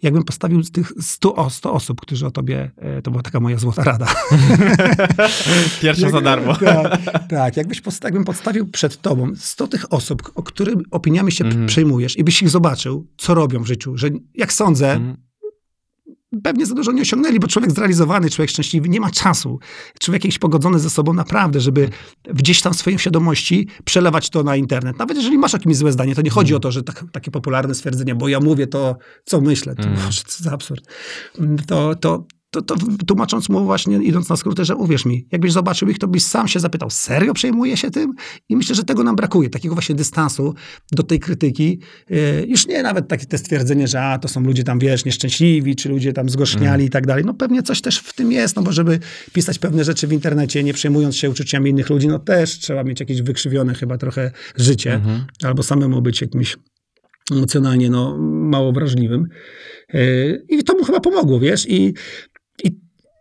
S3: jakbym postawił tych 100, o, 100 osób, którzy o tobie, e, to była taka moja złota rada.
S2: Pierwsza za darmo.
S3: tak, tak, jakbyś posta- jakbym podstawił przed tobą 100 tych osób, o których opiniami się
S2: Mhm.
S3: przejmujesz i byś ich zobaczył, co robią w życiu, że jak sądzę,
S2: Mhm.
S3: Pewnie za dużo nie osiągnęli, bo człowiek zrealizowany, człowiek szczęśliwy, nie ma czasu. Człowiek jakiś pogodzony ze sobą naprawdę, żeby gdzieś tam w swojej świadomości przelewać to na internet. Nawet jeżeli masz jakieś złe zdanie, to nie chodzi o to, że tak, takie popularne stwierdzenie, bo ja mówię to, co myślę. To, Boże, co za absurd. To, to, to, to tłumacząc mu właśnie, idąc na skróty, że uwierz mi, jakbyś zobaczył ich, to byś sam się zapytał, serio przejmuje się tym? I myślę, że tego nam brakuje, takiego właśnie dystansu do tej krytyki. Yy, Już nie nawet takie te stwierdzenie, że a, to są ludzie tam, wiesz, nieszczęśliwi, czy ludzie tam zgorzkniali i tak dalej. No pewnie coś też w tym jest, no bo żeby pisać pewne rzeczy w internecie, nie przejmując się uczuciami innych ludzi, no też trzeba mieć jakieś wykrzywione chyba trochę życie, albo samemu być jakimś emocjonalnie no, mało wrażliwym. Yy, I to mu chyba pomogło, wiesz, i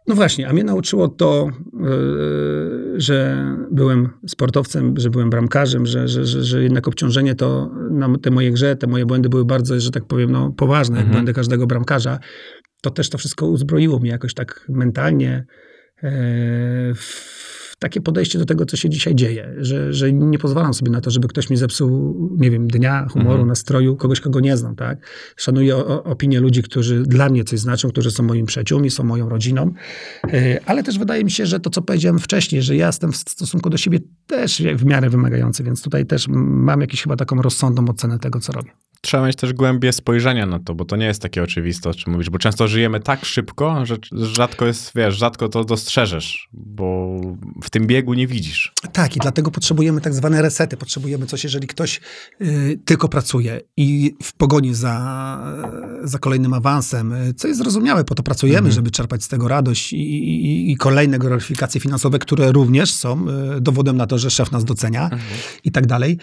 S3: no właśnie, a mnie nauczyło to, yy, że byłem sportowcem, że byłem bramkarzem, że, że, że, że jednak obciążenie to na te moje grze, te moje błędy były bardzo, że tak powiem, no, poważne, jak błędy każdego bramkarza. To też to wszystko uzbroiło mnie jakoś tak mentalnie yy, w takie podejście do tego, co się dzisiaj dzieje, że, że nie pozwalam sobie na to, żeby ktoś mi zepsuł, nie wiem, dnia, humoru, nastroju, kogoś, kogo nie znam, tak? Szanuję o, o, opinię ludzi, którzy dla mnie coś znaczą, którzy są moimi przyjaciółmi, są moją rodziną, Yy, ale też wydaje mi się, że to, co powiedziałem wcześniej, że ja jestem w stosunku do siebie też w miarę wymagający, więc tutaj też mam jakąś chyba taką rozsądną ocenę tego, co robię.
S2: Trzeba mieć też głębie spojrzenia na to, bo to nie jest takie oczywiste, o czym mówisz, bo często żyjemy tak szybko, że rzadko jest, wiesz, rzadko to dostrzeżesz, bo w tym biegu nie widzisz.
S3: Tak, i dlatego potrzebujemy tak zwane resety. Potrzebujemy coś, jeżeli ktoś y, tylko pracuje i w pogoni za, za kolejnym awansem, y, co jest zrozumiałe, po to pracujemy, żeby czerpać z tego radość i, i, i kolejne gratyfikacje finansowe, które również są y, dowodem na to, że szef nas docenia i tak dalej.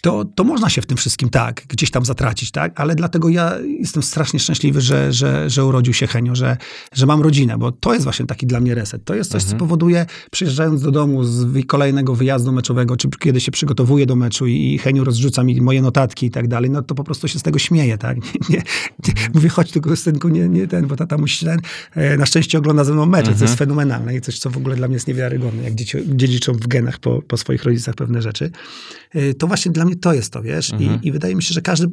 S3: To, to można się w tym wszystkim tak, gdzieś tam zatracić, tak? Ale dlatego ja jestem strasznie szczęśliwy, że, że, że urodził się Henio, że, że mam rodzinę, bo to jest właśnie taki dla mnie reset. To jest coś, co powoduje, przyjeżdżając do domu z kolejnego wyjazdu meczowego, czy kiedy się przygotowuję do meczu i, i Heniu rozrzuca mi moje notatki i tak dalej, no to po prostu się z tego śmieję, tak? Nie, nie, nie, mówię, chodź tylko synku, nie, nie ten, bo tata musi ten. E, Na szczęście ogląda ze mną mecze, co jest fenomenalne i coś, co w ogóle dla mnie jest niewiarygodne, jak dzieci dziedziczą w genach po, po swoich rodzicach pewne rzeczy. E, To właśnie dla mnie to jest to, wiesz? I, I wydaje mi się, że każdy,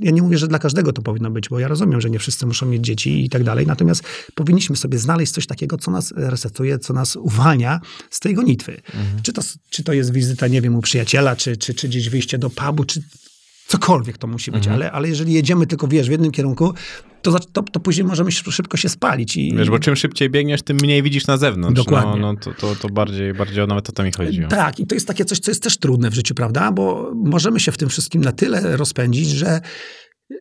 S3: ja nie mówię, że dla każdego to powinno być, bo ja rozumiem, że nie wszyscy muszą mieć dzieci i tak dalej, natomiast powinniśmy sobie znaleźć coś takiego, co nas resetuje, co nas uwalnia z tej gonitwy. Czy, to, czy to jest wizyta, nie wiem, u przyjaciela, czy, czy, czy gdzieś wyjście do pubu, czy cokolwiek to musi być, ale, ale jeżeli jedziemy tylko, wiesz, w jednym kierunku, to, to, to później możemy sz- szybko się spalić. I,
S2: Wiesz, bo czym szybciej biegniesz, tym mniej widzisz na zewnątrz.
S3: Dokładnie.
S2: No, no to, to, to bardziej, bardziej nawet o to mi chodziło.
S3: Tak, i to jest takie coś, co jest też trudne w życiu, prawda? Bo możemy się w tym wszystkim na tyle rozpędzić, że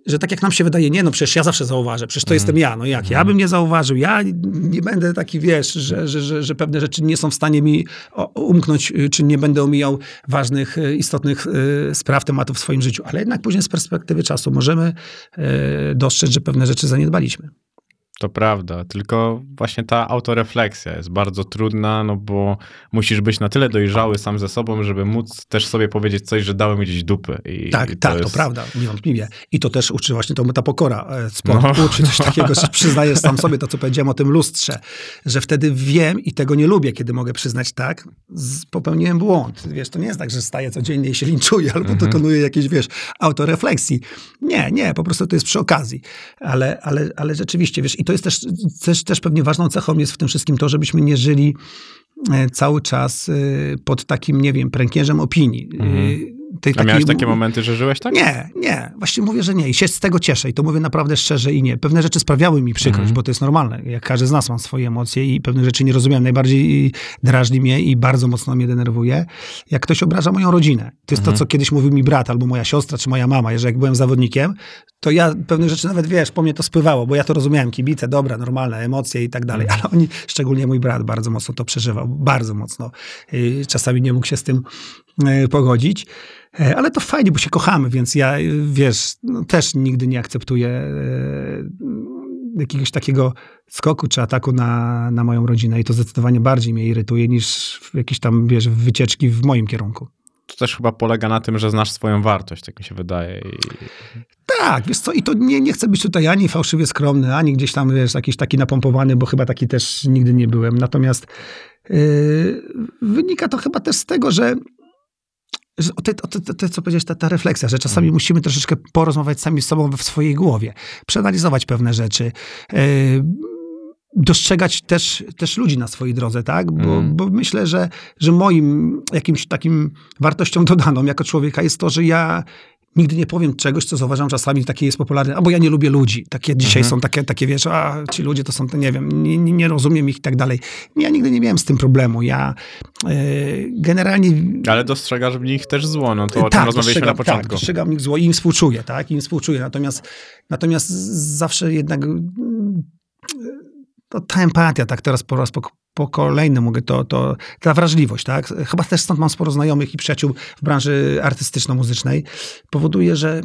S3: że tak jak nam się wydaje, nie no przecież ja zawsze zauważę, przecież to jestem ja, no jak, ja bym nie zauważył, ja nie będę taki, wiesz, że, że, że, że pewne rzeczy nie są w stanie mi umknąć, y, czy nie będę omijał ważnych, y, istotnych y, spraw, tematów w swoim życiu, ale jednak później z perspektywy czasu możemy dostrzec, że pewne rzeczy zaniedbaliśmy.
S2: To prawda, tylko właśnie ta autorefleksja jest bardzo trudna, no bo musisz być na tyle dojrzały sam ze sobą, żeby móc też sobie powiedzieć coś, że dałem gdzieś dupy. I,
S3: Tak,
S2: i
S3: tak, to
S2: jest-
S3: prawda, niewątpliwie. I to też uczy właśnie to, ta pokora e, sportu,
S2: No.
S3: czy coś takiego, że przyznajesz sam sobie to, co powiedziałem o tym lustrze, że wtedy wiem i tego nie lubię, kiedy mogę przyznać tak, popełniłem błąd. Wiesz, to nie jest tak, że staję codziennie i się linczuję, albo
S2: Mhm.
S3: dokonuję jakiejś, wiesz, autorefleksji. Nie, nie, po prostu to jest przy okazji. Ale, ale, ale rzeczywiście, wiesz, i to jest też, też, też pewnie ważną cechą jest w tym wszystkim to, żebyśmy nie żyli e, cały czas e, pod takim, nie wiem, prękierzem opinii. E, Tej,
S2: Mhm. A miałeś
S3: takiej-
S2: takie momenty, że żyłeś tak?
S3: nie, nie. Właściwie mówię, że nie. I się z tego cieszę. I to mówię naprawdę szczerze i nie. Pewne rzeczy sprawiały mi przykrość,
S2: Mhm.
S3: bo to jest normalne. Jak każdy z nas ma swoje emocje i pewnych rzeczy nie rozumiem. Najbardziej drażni mnie i bardzo mocno mnie denerwuje, jak ktoś obraża moją rodzinę. To jest
S2: Mhm.
S3: to, co kiedyś mówił mi brat albo moja siostra, czy moja mama. Jeżeli jak byłem zawodnikiem, to ja pewnych rzeczy nawet, wiesz, po mnie to spływało, bo ja to rozumiałem. Kibice, dobra, normalne, emocje i tak dalej.
S2: Mhm.
S3: Ale oni, szczególnie mój brat, bardzo mocno to przeżywał. Bardzo mocno. Y, Czasami nie mógł się z tym pogodzić. E, Ale to fajnie, bo się kochamy, więc ja, y, wiesz, no, też nigdy nie akceptuję e, jakiegoś takiego skoku czy ataku na, na moją rodzinę i to zdecydowanie bardziej mnie irytuje niż jakieś tam, wiesz, wycieczki w moim kierunku.
S2: To też chyba polega na tym, że znasz swoją wartość, tak mi się wydaje. I...
S3: Tak, wiesz co, i to nie, nie chcę być tutaj ani fałszywie skromny, ani gdzieś tam, wiesz, jakiś taki napompowany, bo chyba taki też nigdy nie byłem. Natomiast yy, wynika to chyba też z tego, że te, o te, te, co powiedziałeś, ta, ta refleksja, że czasami
S2: Mhm.
S3: musimy troszeczkę porozmawiać sami z sobą w swojej głowie, przeanalizować pewne rzeczy, yy, dostrzegać też, też ludzi na swojej drodze, tak? Bo,
S2: Mhm.
S3: bo myślę, że, że moim jakimś takim wartością dodaną jako człowieka jest to, że ja nigdy nie powiem czegoś, co zauważam czasami takie jest popularne, albo ja nie lubię ludzi. Takie dzisiaj
S2: Mhm.
S3: są takie, takie, wiesz, a ci ludzie to są, to nie wiem, nie, nie, rozumiem ich i tak dalej. Ja nigdy nie miałem z tym problemu. Ja yy, generalnie
S2: Ale dostrzegasz w nich też zło, no to o czym
S3: tak,
S2: rozmawialiśmy na
S3: dostrzegam-
S2: początku.
S3: Tak, dostrzegam w nich zło i im współczuję, tak? Im współczuję. Natomiast, natomiast zawsze jednak to ta empatia, tak teraz po raz po, po kolejny mówię, to, to ta wrażliwość, tak? Chyba też stąd mam sporo znajomych i przyjaciół w branży artystyczno-muzycznej. Powoduje, że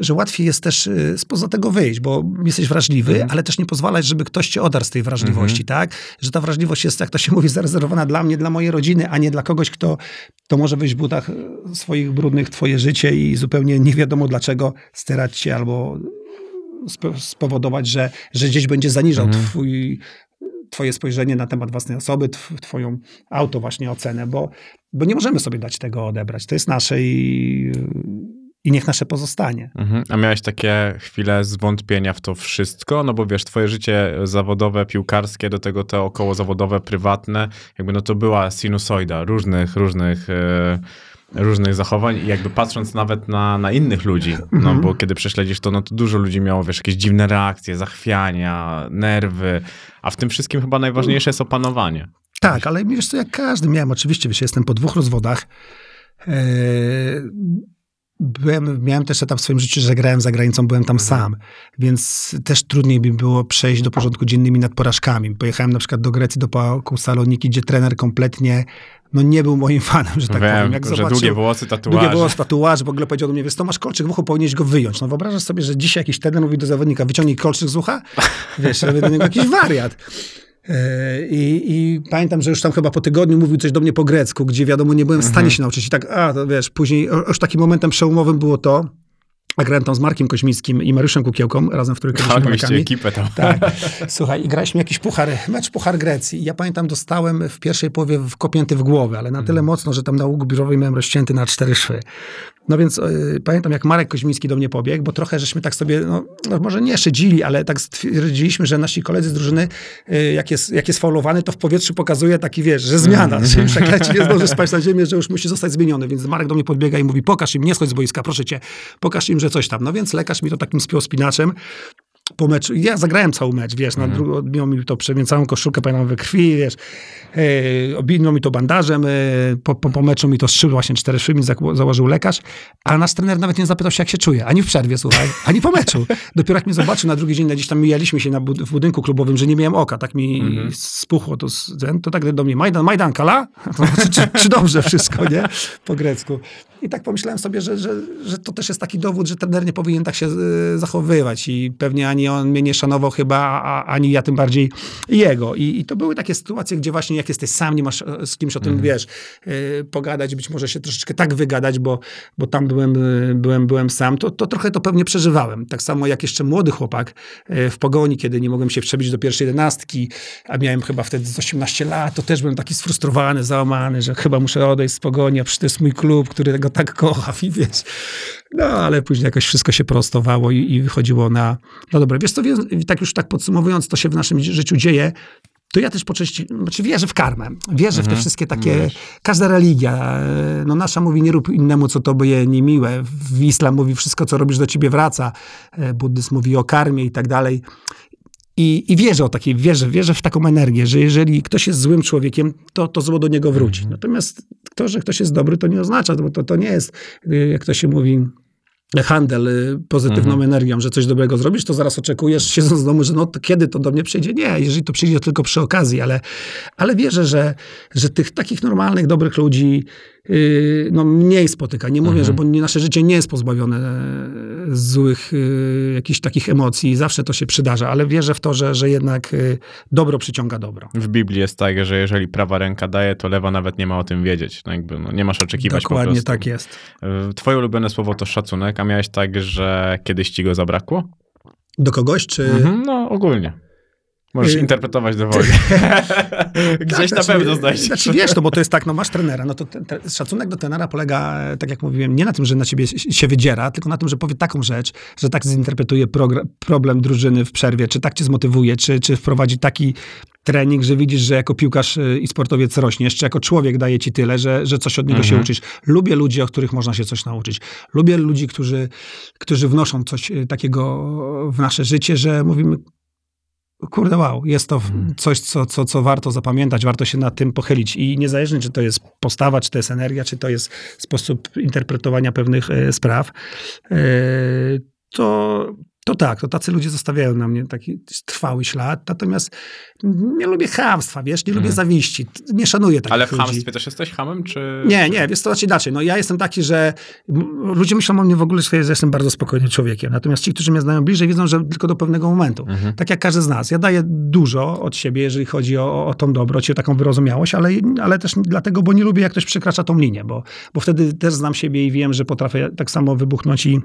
S3: że łatwiej jest też y, spoza tego wyjść, bo jesteś wrażliwy,
S2: Mhm.
S3: ale też nie pozwalać, żeby ktoś cię odarł z tej wrażliwości, tak? Że ta wrażliwość jest, jak to się mówi, zarezerwowana dla mnie, dla mojej rodziny, a nie dla kogoś, kto, kto może wyjść w butach y, swoich brudnych twoje życie i zupełnie nie wiadomo dlaczego sterać cię albo spowodować, że, że gdzieś będzie zaniżał
S2: Mhm.
S3: twój, twoje spojrzenie na temat własnej osoby, tw- twoją auto właśnie ocenę, bo, bo nie możemy sobie dać tego odebrać. To jest nasze i, i niech nasze pozostanie.
S2: Mhm. A miałeś takie chwile zwątpienia w to wszystko? No bo wiesz, twoje życie zawodowe, piłkarskie, do tego te około zawodowe, prywatne, jakby no to była sinusoida różnych, różnych... E, różnych zachowań i jakby patrząc nawet na, na innych ludzi, no
S3: Mhm.
S2: bo kiedy prześledzisz to, no to dużo ludzi miało, wiesz, jakieś dziwne reakcje, zachwiania, nerwy, a w tym wszystkim chyba najważniejsze jest opanowanie.
S3: Tak, ale wiesz co, jak każdy miałem, oczywiście, wiesz, jestem po dwóch rozwodach. Eee, Byłem, miałem też etap w swoim życiu, że grałem za granicą, byłem tam sam, więc też trudniej mi było przejść do porządku dziennymi nad porażkami. Pojechałem na przykład do Grecji, do Pałku Saloniki, gdzie trener kompletnie no, nie był moim fanem, że tak powiem.
S2: Wiem,
S3: Jak
S2: że
S3: zobaczył,
S2: długie włosy, tatuaże.
S3: Długie włosy, tatuaż, w ogóle powiedział do mnie, wiesz, to masz kolczyk w uchu, powinieneś go wyjąć. No wyobrażasz sobie, że dzisiaj jakiś trener mówi do zawodnika, wyciągnij kolczyk z ucha? Wiesz, robię do niego jakiś wariat. E, I, I pamiętam, że już tam chyba po tygodniu mówił coś do mnie po grecku, gdzie wiadomo, nie byłem w stanie się nauczyć. I tak, a, to wiesz, później, już takim momentem przełomowym było to, a grałem tam z Markiem Koźmickim i Mariuszem Kukiełką, razem w trójkę
S2: Tak, mieliście ekipę tam.
S3: Tak. Słuchaj, i graliśmy jakiś puchar, mecz Puchar Grecji. Ja pamiętam, dostałem w pierwszej połowie wkopięty w głowę, ale na tyle mocno, że tam na łuk biurowy miałem rozcięty na cztery szwy. No więc y, pamiętam, jak Marek Koźmiński do mnie pobiegł, bo trochę żeśmy tak sobie, no, no może nie szydzili, ale tak stwierdziliśmy, że nasi koledzy z drużyny, y, jak, jest, jak jest faulowany, to w powietrzu pokazuje taki, wiesz, że zmiana, że już leci, nie zdąży spać na ziemię, że już musi zostać zmieniony. Więc Marek do mnie podbiega i mówi, pokaż im, nie schodź z boiska, proszę cię, pokaż im, że coś tam. No więc lekarz mi to takim spiął spinaczem, po meczu, ja zagrałem cały mecz, wiesz, na
S2: Mhm.
S3: drugą, odbiło mi to prze- całą koszulkę, pamiętam we krwi, wiesz, obinął mi to bandażem, e, po, po, po meczu mi to strzył właśnie cztery zak- założył lekarz, a nasz trener nawet nie zapytał się, jak się czuje, ani w przerwie, słuchaj, ani po meczu. Dopiero jak mnie zobaczył na drugi dzień, gdzieś tam mijaliśmy się na bud- w budynku klubowym, że nie miałem oka, tak mi
S2: Mhm.
S3: spuchło to, to tak do mnie, Majdan, Majdan, Kala? To znaczy, czy, czy dobrze wszystko, nie? Po grecku. I tak pomyślałem sobie, że, że, że to też jest taki dowód, że trener nie powinien tak się e, zachowywać i pewnie ani on mnie nie szanował chyba, a, ani ja tym bardziej jego. I, I to były takie sytuacje, gdzie właśnie jak jesteś sam, nie masz e, z kimś o tym, wiesz, e, pogadać, być może się troszeczkę tak wygadać, bo, bo tam byłem, e, byłem, byłem sam, to, to trochę to pewnie przeżywałem. Tak samo jak jeszcze młody chłopak e, w Pogoni, kiedy nie mogłem się przebić do pierwszej jedenastki, a miałem chyba wtedy z 18 lat, to też byłem taki sfrustrowany, załamany, że chyba muszę odejść z Pogoni, a przecież to jest mój klub, który go tak kocha i wiesz. No, ale później jakoś wszystko się prostowało i, i wychodziło na, na dobre. Wiesz co, tak już tak podsumowując, to się w naszym życiu dzieje, to ja też po części, znaczy wierzę w karmę. Wierzę w te wszystkie takie, każda religia, e, no nasza mówi nie rób innemu, co tobie niemiłe. W islam mówi wszystko, co robisz do ciebie wraca. E, Buddyzm mówi o karmie i tak dalej. I, I wierzę o takiej, wierzę, wierzę w taką energię, że jeżeli ktoś jest złym człowiekiem, to, to zło do niego wróci. Natomiast to, że ktoś jest dobry, to nie oznacza, bo to, to nie jest, y, jak to się mówi, handel y, pozytywną energią, że coś dobrego zrobisz, to zaraz oczekujesz, siedząc w domu, że no to kiedy to do mnie przyjdzie? Nie, jeżeli to przyjdzie, to tylko przy okazji, ale, ale wierzę, że, że tych takich normalnych, dobrych ludzi no, mniej spotyka. Nie mówię, że bo nie, nasze życie nie jest pozbawione e, złych yy, jakichś takich emocji, zawsze to się przydarza, ale wierzę w to, że, że jednak yy, dobro przyciąga dobro.
S2: W Biblii jest tak, że jeżeli prawa ręka daje, to lewa nawet nie ma o tym wiedzieć. No jakby, no, nie masz oczekiwać
S3: Dokładnie tak jest.
S2: Y, Twoje ulubione słowo to szacunek, a miałeś tak, że kiedyś ci go zabrakło?
S3: Do kogoś, czy...
S2: Mhm, no ogólnie. Możesz
S3: Y-
S2: interpretować dowolnie. Gdzieś
S3: Tak,
S2: na
S3: znaczy,
S2: pewno znajdziesz.
S3: Znaczy wiesz, no bo to jest tak, no masz trenera, no to ten, ten, szacunek do trenera polega, e, tak jak mówiłem, nie na tym, że na ciebie się wydziera, tylko na tym, że powie taką rzecz, że tak zinterpretuje problem drużyny w przerwie, czy tak cię zmotywuje, czy, czy wprowadzi taki trening, że widzisz, że jako piłkarz y, i sportowiec rośniesz, czy jako człowiek daje ci tyle, że, że coś od niego się
S2: Mhm.
S3: uczysz. Lubię ludzi, od których można się coś nauczyć. Lubię ludzi, którzy, którzy wnoszą coś y, takiego w nasze życie, że mówimy, kurde wow, jest to
S2: Mhm.
S3: coś, co, co, co warto zapamiętać, warto się nad tym pochylić. I niezależnie, czy to jest postawa, czy to jest energia, czy to jest sposób interpretowania pewnych e, spraw, e, to, to tak, to tacy ludzie zostawiają na mnie taki trwały ślad. Natomiast nie lubię chamstwa, wiesz, nie lubię
S2: Mhm.
S3: zawiści. Nie szanuję takich
S2: Ale w
S3: ludzi.
S2: chamstwie też jesteś hamem, czy...
S3: Nie, nie, wiesz to znaczy inaczej. No ja jestem taki, że ludzie myślą o mnie w ogóle, że jestem bardzo spokojnym człowiekiem. Natomiast ci, którzy mnie znają bliżej, wiedzą, że tylko do pewnego momentu.
S2: Mhm.
S3: Tak jak każdy z nas. Ja daję dużo od siebie, jeżeli chodzi o, o tą dobroć i o taką wyrozumiałość, ale, ale też dlatego, bo nie lubię, jak ktoś przekracza tą linię, bo, bo wtedy też znam siebie i wiem, że potrafię tak samo wybuchnąć i,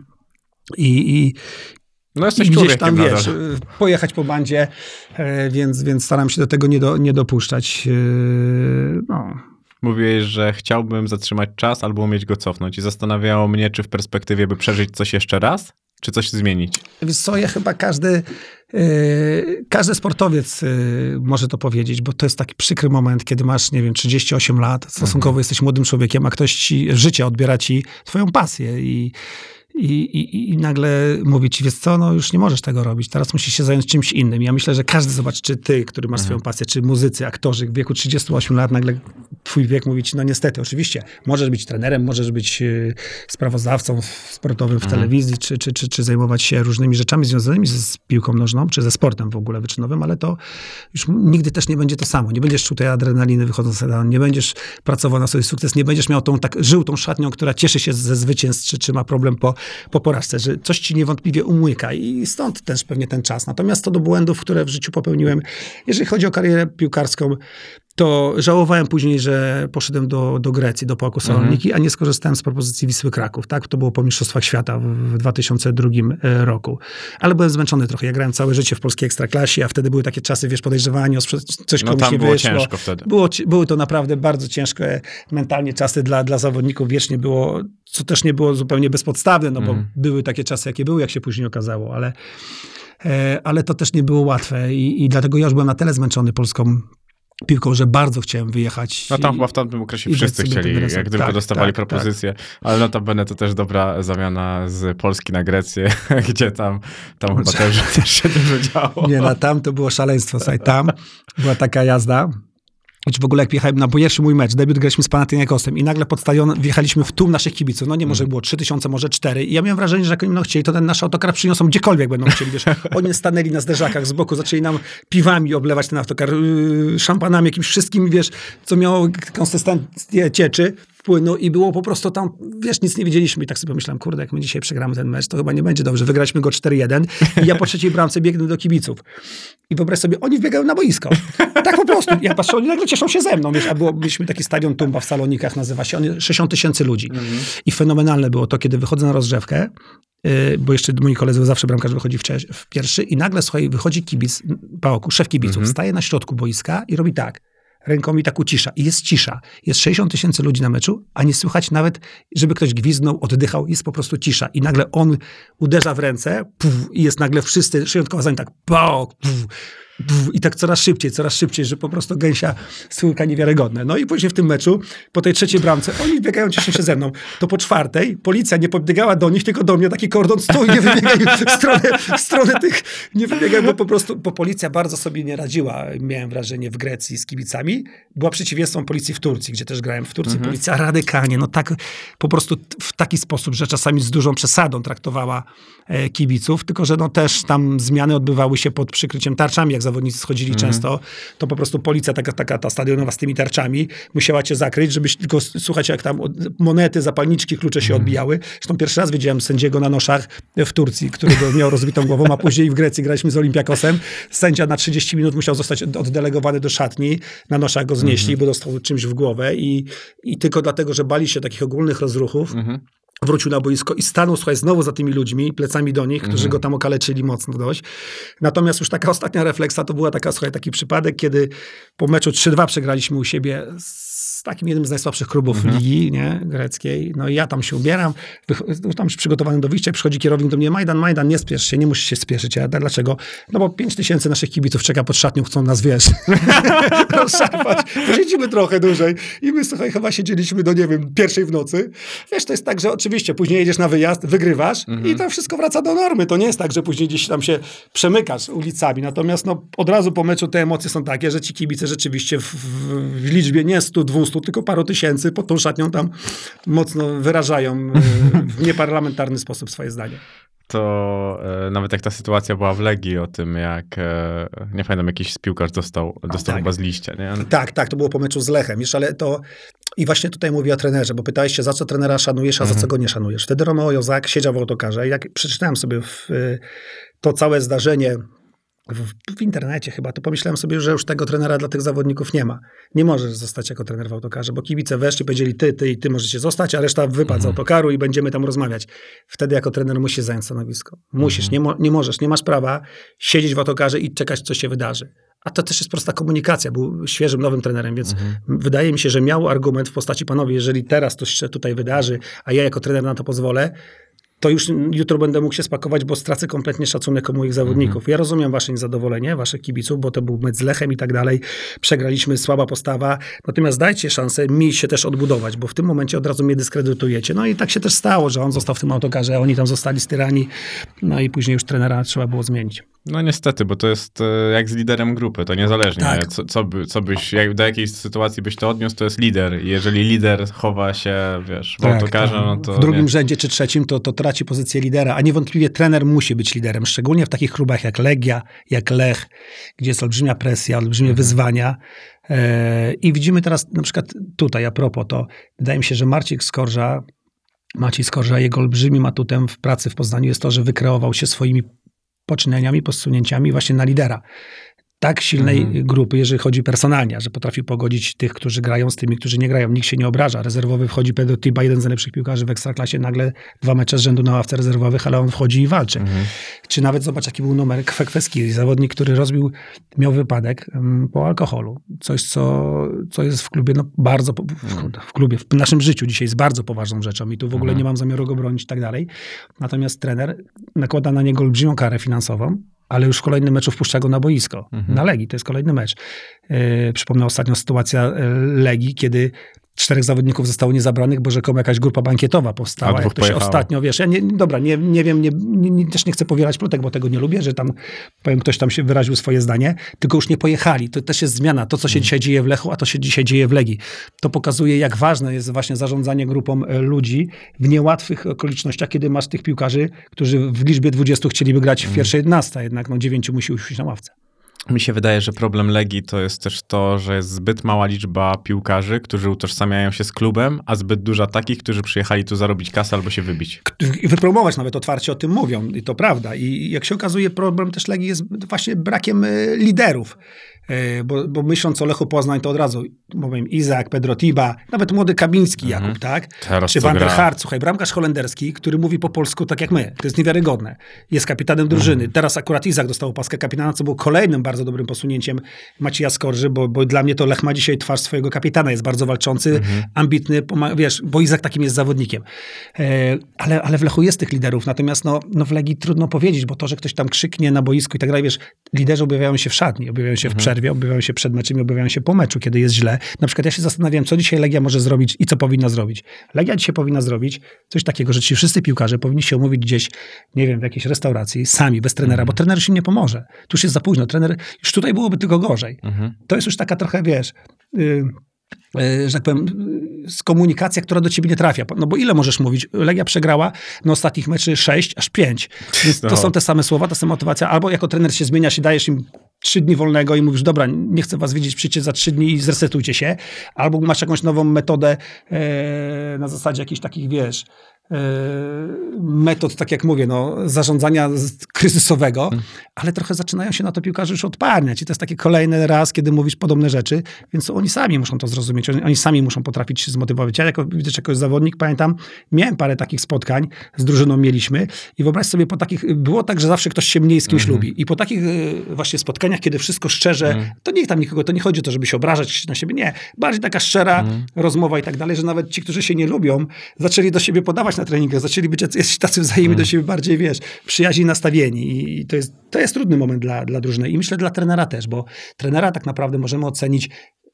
S3: i, i,
S2: No jesteś
S3: i gdzieś
S2: człowiekiem
S3: tam,
S2: nadal.
S3: wiesz, pojechać po bandzie, e, więc, więc staram się do tego nie, do, nie dopuszczać. E, No.
S2: Mówiłeś, że chciałbym zatrzymać czas albo umieć go cofnąć i zastanawiało mnie, czy w perspektywie, by przeżyć coś jeszcze raz, czy coś zmienić.
S3: Wiesz co, ja chyba każdy, yy, każdy sportowiec yy, może to powiedzieć, bo to jest taki przykry moment, kiedy masz, nie wiem, 38 lat, stosunkowo jesteś młodym człowiekiem, a ktoś ci, życie odbiera ci twoją pasję i, i, i, i nagle mówi ci, wiesz co, no już nie możesz tego robić, teraz musisz się zająć czymś innym. Ja myślę, że każdy zobacz, czy ty, który masz swoją pasję, czy muzycy, aktorzy w wieku 38 lat, nagle twój wiek mówi ci, no niestety, oczywiście, możesz być trenerem, możesz być yy, sprawozdawcą sportowym w telewizji, czy, czy, czy, czy zajmować się różnymi rzeczami związanymi z, z piłką nożną, czy ze sportem w ogóle wyczynowym, ale to już nigdy też nie będzie to samo. Nie będziesz czuł tej adrenaliny wychodząc na dan, nie będziesz pracował na swój sukces, nie będziesz miał tą tak, żył tą szatnią, która cieszy się ze zwycięstw, czy, czy ma problem po, po porażce, że coś ci niewątpliwie umyka i stąd też pewnie ten czas. Natomiast to do błędów, które w życiu popełniłem, jeżeli chodzi o karierę piłkarską, to żałowałem później, że poszedłem do, do Grecji, do Pałku Saloniki, a nie skorzystałem z propozycji Wisły Kraków. Tak? To było po Mistrzostwach Świata w, w 2002 e, roku. Ale byłem zmęczony trochę. Ja grałem całe życie w polskiej ekstraklasie, a wtedy były takie czasy, wiesz, sprze- coś
S2: No
S3: komuś nie
S2: było
S3: wyszło.
S2: ciężko wtedy.
S3: Było, były to naprawdę bardzo ciężkie mentalnie czasy dla, dla zawodników. Wiecznie było, co też nie było zupełnie bezpodstawne, no bo
S2: Mhm.
S3: były takie czasy, jakie były, jak się później okazało, ale, e, ale to też nie było łatwe i, i dlatego ja już byłem na tyle zmęczony polską piłką, że bardzo chciałem wyjechać.
S2: No tam
S3: i,
S2: chyba w tamtym okresie wszyscy chcieli, jak
S3: Tak,
S2: dostawali
S3: tak,
S2: propozycję. Ale notabene to też dobra zamiana z Polski na Grecję, gdzie tam, tam chyba też, też się dużo działo.
S3: Nie, na tam to było szaleństwo. Słuchaj, tam była taka jazda. Czy w ogóle jak wjechałem na pierwszy mój mecz, debiut graliśmy z Panathinaikosem i nagle pod stadion wjechaliśmy w tłum naszych kibiców. No nie, może było 3000, może 4. I ja miałem wrażenie, że jak oni będą chcieli, to ten nasz autokar przyniosą gdziekolwiek będą chcieli, wiesz. Oni stanęli na zderzakach z boku, zaczęli nam piwami oblewać ten autokar, yy, szampanami, jakimś wszystkim, wiesz, co miało konsystencję cieczy płynu i było po prostu tam, wiesz, nic nie wiedzieliśmy i tak sobie pomyślałem, kurde, jak my dzisiaj przegramy ten mecz, to chyba nie będzie dobrze. Wygraliśmy go 4-1 i ja po trzeciej bramce biegnę do kibiców. I wyobraź sobie, oni wbiegają na boisko. Tak po prostu. Ja patrzę, oni nagle cieszą się ze mną, wiesz, a było, mieliśmy taki stadion Tumba w Salonikach, nazywa się, on 60 tysięcy ludzi. I fenomenalne było to, kiedy wychodzę na rozgrzewkę, yy, bo jeszcze moi koledzy, zawsze bramkarz wychodzi w, w pierwszy i nagle, słuchaj, wychodzi kibic, Pałoku, szef kibiców, staje na środku boiska i robi tak ręką mi tak ucisza. I jest cisza. Jest 60 tysięcy ludzi na meczu, a nie słychać nawet, żeby ktoś gwizdnął, oddychał. Jest po prostu cisza. I nagle on uderza w ręce puf, i jest nagle wszyscy, szyjątkowo za nim tak pok, puf, i tak coraz szybciej, coraz szybciej, że po prostu gęsia słówka niewiarygodne. No i później w tym meczu, po tej trzeciej bramce, oni biegają, cieszą się ze mną. To po czwartej policja nie podbiegała do nich, tylko do mnie taki kordon stój, nie wybiegaj w stronę, w stronę tych, nie wybiegaj, bo po prostu, bo policja bardzo sobie nie radziła, miałem wrażenie, w Grecji z kibicami. Była przeciwieństwem policji w Turcji, gdzie też grałem w Turcji. Policja radykalnie, no tak, po prostu w taki sposób, że czasami z dużą przesadą traktowała e, kibiców, tylko że no też tam zmiany odbywały się pod przykryciem tarczami, jak zawodnicy schodzili często, to po prostu policja taka, taka ta stadionowa z tymi tarczami musiała cię zakryć, żebyś tylko, słuchać jak tam monety, zapalniczki, klucze się odbijały. Zresztą pierwszy raz widziałem sędziego na noszach w Turcji, którego miał rozbitą głową, a później w Grecji graliśmy z Olympiakosem. Sędzia na 30 minut musiał zostać od- oddelegowany do szatni, na noszach go znieśli, bo dostał czymś w głowę i, i tylko dlatego, że bali się takich ogólnych rozruchów,
S2: Mhm.
S3: Wrócił na boisko i stanął, słuchaj, znowu za tymi ludźmi, plecami do nich, którzy
S2: Mhm.
S3: go tam okaleczyli mocno dość. Natomiast już taka ostatnia refleksa to była taka, słuchaj, taki przypadek, kiedy po meczu 3-2 przegraliśmy u siebie z takim jednym z najsłabszych klubów
S2: Mhm.
S3: ligi nie, greckiej. No i ja tam się ubieram, już tam już przygotowany do wyjścia, przychodzi kierownik do mnie, Majdan, Majdan, nie spiesz się, nie musisz się spieszyć. Ja, dlaczego? No bo 5 tysięcy naszych kibiców czeka pod szatnią, chcą nas, wiesz, rozszarpać. Posiedzimy trochę dłużej i my, słuchaj, chyba siedzieliśmy do, nie wiem, pierwszej w nocy. Wiesz, to jest tak, że oczywiście później jedziesz na wyjazd, wygrywasz i to wszystko wraca do normy. To nie jest tak, że później gdzieś tam się przemykasz ulicami. Natomiast no, od razu po meczu te emocje są takie, że ci kibice rzeczywiście w, w, w liczbie nie 100, 200, tylko paru tysięcy pod tą szatnią tam mocno wyrażają e, w nieparlamentarny sposób swoje zdanie.
S2: To e, nawet jak ta sytuacja była w Legii o tym, jak, e, nie pamiętam, jakiś piłkarz dostał, dostał
S3: tak.
S2: chyba z liścia, nie?
S3: Tak, tak, to było po meczu z Lechem. Jeszcze, ale to... I właśnie tutaj mówię o trenerze, bo pytałeś się, za co trenera szanujesz, a za co go nie szanujesz. Wtedy Romeo Jozak siedział w autokarze i jak przeczytałem sobie w, y, to całe zdarzenie w, w internecie chyba, to pomyślałem sobie, że już tego trenera dla tych zawodników nie ma. Nie możesz zostać jako trener w autokarze, bo kibice weszli, powiedzieli ty, ty i ty możecie zostać, a reszta wypadł z autokaru i będziemy tam rozmawiać. Wtedy jako trener musisz zająć stanowisko. Musisz, nie, mo- nie możesz, nie masz prawa siedzieć w autokarze i czekać, co się wydarzy. A to też jest prosta komunikacja. Był świeżym, nowym trenerem, więc wydaje mi się, że miał argument w postaci panowie, jeżeli teraz to się tutaj wydarzy, a ja jako trener na to pozwolę, to już jutro będę mógł się spakować, bo stracę kompletnie szacunek o moich zawodników. Ja rozumiem wasze niezadowolenie, waszych kibiców, bo to był mecz z Lechem i tak dalej. Przegraliśmy, słaba postawa. Natomiast dajcie szansę mi się też odbudować, bo w tym momencie od razu mnie dyskredytujecie. No i tak się też stało, że on został w tym autokarze, a oni tam zostali styrani. No i później już trenera trzeba było zmienić.
S2: No niestety, bo to jest e, jak z liderem grupy, to niezależnie,
S3: Tak.
S2: co, co, by, co byś, jak, do jakiej sytuacji byś to odniósł, to jest lider. I jeżeli lider chowa się, wiesz, w autokarze, no to
S3: Tak, w drugim
S2: nie.
S3: rzędzie czy trzecim to, to traci pozycję lidera, a niewątpliwie trener musi być liderem, szczególnie w takich klubach jak Legia, jak Lech, gdzie jest olbrzymia presja, olbrzymie
S2: Mhm.
S3: wyzwania. E, I widzimy teraz na przykład tutaj, a propos to, wydaje mi się, że Marcin Skorża, Maciej Skorża, jego olbrzymim atutem w pracy w Poznaniu jest to, że wykreował się swoimi poczynaniami, posunięciami właśnie na lidera. Tak silnej
S2: Mhm.
S3: grupy, jeżeli chodzi personalnie, że potrafi pogodzić tych, którzy grają z tymi, którzy nie grają. Nikt się nie obraża. Rezerwowy wchodzi Pedro Tiba, jeden z najlepszych piłkarzy w Ekstraklasie, nagle dwa mecze z rzędu na ławce rezerwowych, ale on wchodzi i walczy.
S2: Mhm.
S3: Czy nawet zobacz, jaki był numer Kwekweski, zawodnik, który rozbił, miał wypadek po alkoholu. Coś, co, co jest w klubie no, bardzo, po- w, w klubie, w naszym życiu dzisiaj jest bardzo poważną rzeczą i tu w ogóle
S2: Mhm.
S3: nie mam zamiaru go bronić i tak dalej. Natomiast trener nakłada na niego olbrzymią karę finansową, ale już w kolejnym meczu wpuszcza go na boisko.
S2: Mhm.
S3: Na Legii, to jest kolejny mecz. Yy, przypomnę ostatnią sytuacja e, Legii, kiedy czterech zawodników zostało niezabranych, bo rzekomo jakaś grupa bankietowa powstała. Jak to się ostatnio, wiesz, ja nie, dobra, nie, nie wiem, nie, nie, też nie chcę powielać plotek, bo tego nie lubię, że tam, powiem, ktoś tam się wyraził swoje zdanie, tylko już nie pojechali. To też jest zmiana. To, co się dzisiaj dzieje w Lechu, a to się dzisiaj dzieje w Legii. To pokazuje, jak ważne jest właśnie zarządzanie grupą e, ludzi w niełatwych okolicznościach, kiedy masz tych piłkarzy, którzy w liczbie 20 chcieliby grać w pierwszej 11, a jednak no, 9 musi usiąść na ławce.
S2: Mi się wydaje, że problem Legii to jest też to, że jest zbyt mała liczba piłkarzy, którzy utożsamiają się z klubem, a zbyt duża takich, którzy przyjechali tu zarobić kasę albo się wybić.
S3: i wypromować nawet otwarcie o tym mówią i to prawda. I jak się okazuje, problem też Legii jest właśnie brakiem e, liderów. E, Bo, bo myśląc o Lechu Poznań, to od razu mówię Izak, Pedro Tiba, nawet młody Kabiński Jakub, tak?
S2: Teraz
S3: Czy Van der. Hart, słuchaj, bramkarz holenderski, który mówi po polsku tak jak my. To jest niewiarygodne. Jest kapitanem drużyny. Teraz akurat Izak dostał opaskę kapitana, co było kolejnym bardzo dobrym posunięciem Macieja Skorży, bo, bo dla mnie to Lech ma dzisiaj twarz swojego kapitana. Jest bardzo walczący, ambitny, poma- wiesz, bo Izak takim jest zawodnikiem. E, ale, ale w Lechu jest tych liderów, natomiast no, no w Legii trudno powiedzieć, bo to, że ktoś tam krzyknie na boisku i tak dalej, wiesz, liderzy objawiają się w szatni, objawiają się w przerwie, objawiają się przed meczem i objawiają się po meczu, kiedy jest źle. Na przykład ja się zastanawiam, co dzisiaj Legia może zrobić i co powinna zrobić. Legia dzisiaj powinna zrobić coś takiego, że ci wszyscy piłkarze powinni się umówić gdzieś, nie wiem, w jakiejś restauracji, sami, bez trenera, bo trener już im nie pomoże. Tu już jest za późno. Trener, już tutaj byłoby tylko gorzej.
S2: Mhm.
S3: To jest już taka trochę, wiesz, yy, że tak powiem, z komunikacja, która do ciebie nie trafia. No bo ile możesz mówić? Legia przegrała na ostatnich meczy 6 aż 5. Więc to
S2: No.
S3: są te same słowa, ta sama motywacja. Albo jako trener się zmieniasz i dajesz im trzy dni wolnego i mówisz, dobra, nie chcę was widzieć, przyjdźcie za trzy dni i zresetujcie się. Albo masz jakąś nową metodę e, na zasadzie jakichś takich, wiesz, metod, tak jak mówię, no, zarządzania kryzysowego,
S2: Mhm.
S3: ale trochę zaczynają się na to piłkarze już odparniać. I to jest taki kolejny raz, kiedy mówisz podobne rzeczy, więc oni sami muszą to zrozumieć. Oni, oni sami muszą potrafić się zmotywować. Ja jako, widzisz, jako zawodnik pamiętam, miałem parę takich spotkań, z drużyną mieliśmy i wyobraź sobie, po takich, było tak, że zawsze ktoś się mniej z kimś
S2: Mhm.
S3: lubi. I po takich y, właśnie spotkaniach, kiedy wszystko szczerze,
S2: Mhm.
S3: to niech tam nikogo, to nie chodzi o to, żeby się obrażać na siebie, nie. Bardziej taka szczera
S2: Mhm.
S3: rozmowa i tak dalej, że nawet ci, którzy się nie lubią, zaczęli do siebie podawać na treningach, zaczęli być jacyś tacy wzajemnie
S2: Mhm.
S3: do siebie bardziej, wiesz, przyjaźni nastawieni i, i to, jest, to jest trudny moment dla, dla drużyny i myślę dla trenera też, bo trenera tak naprawdę możemy ocenić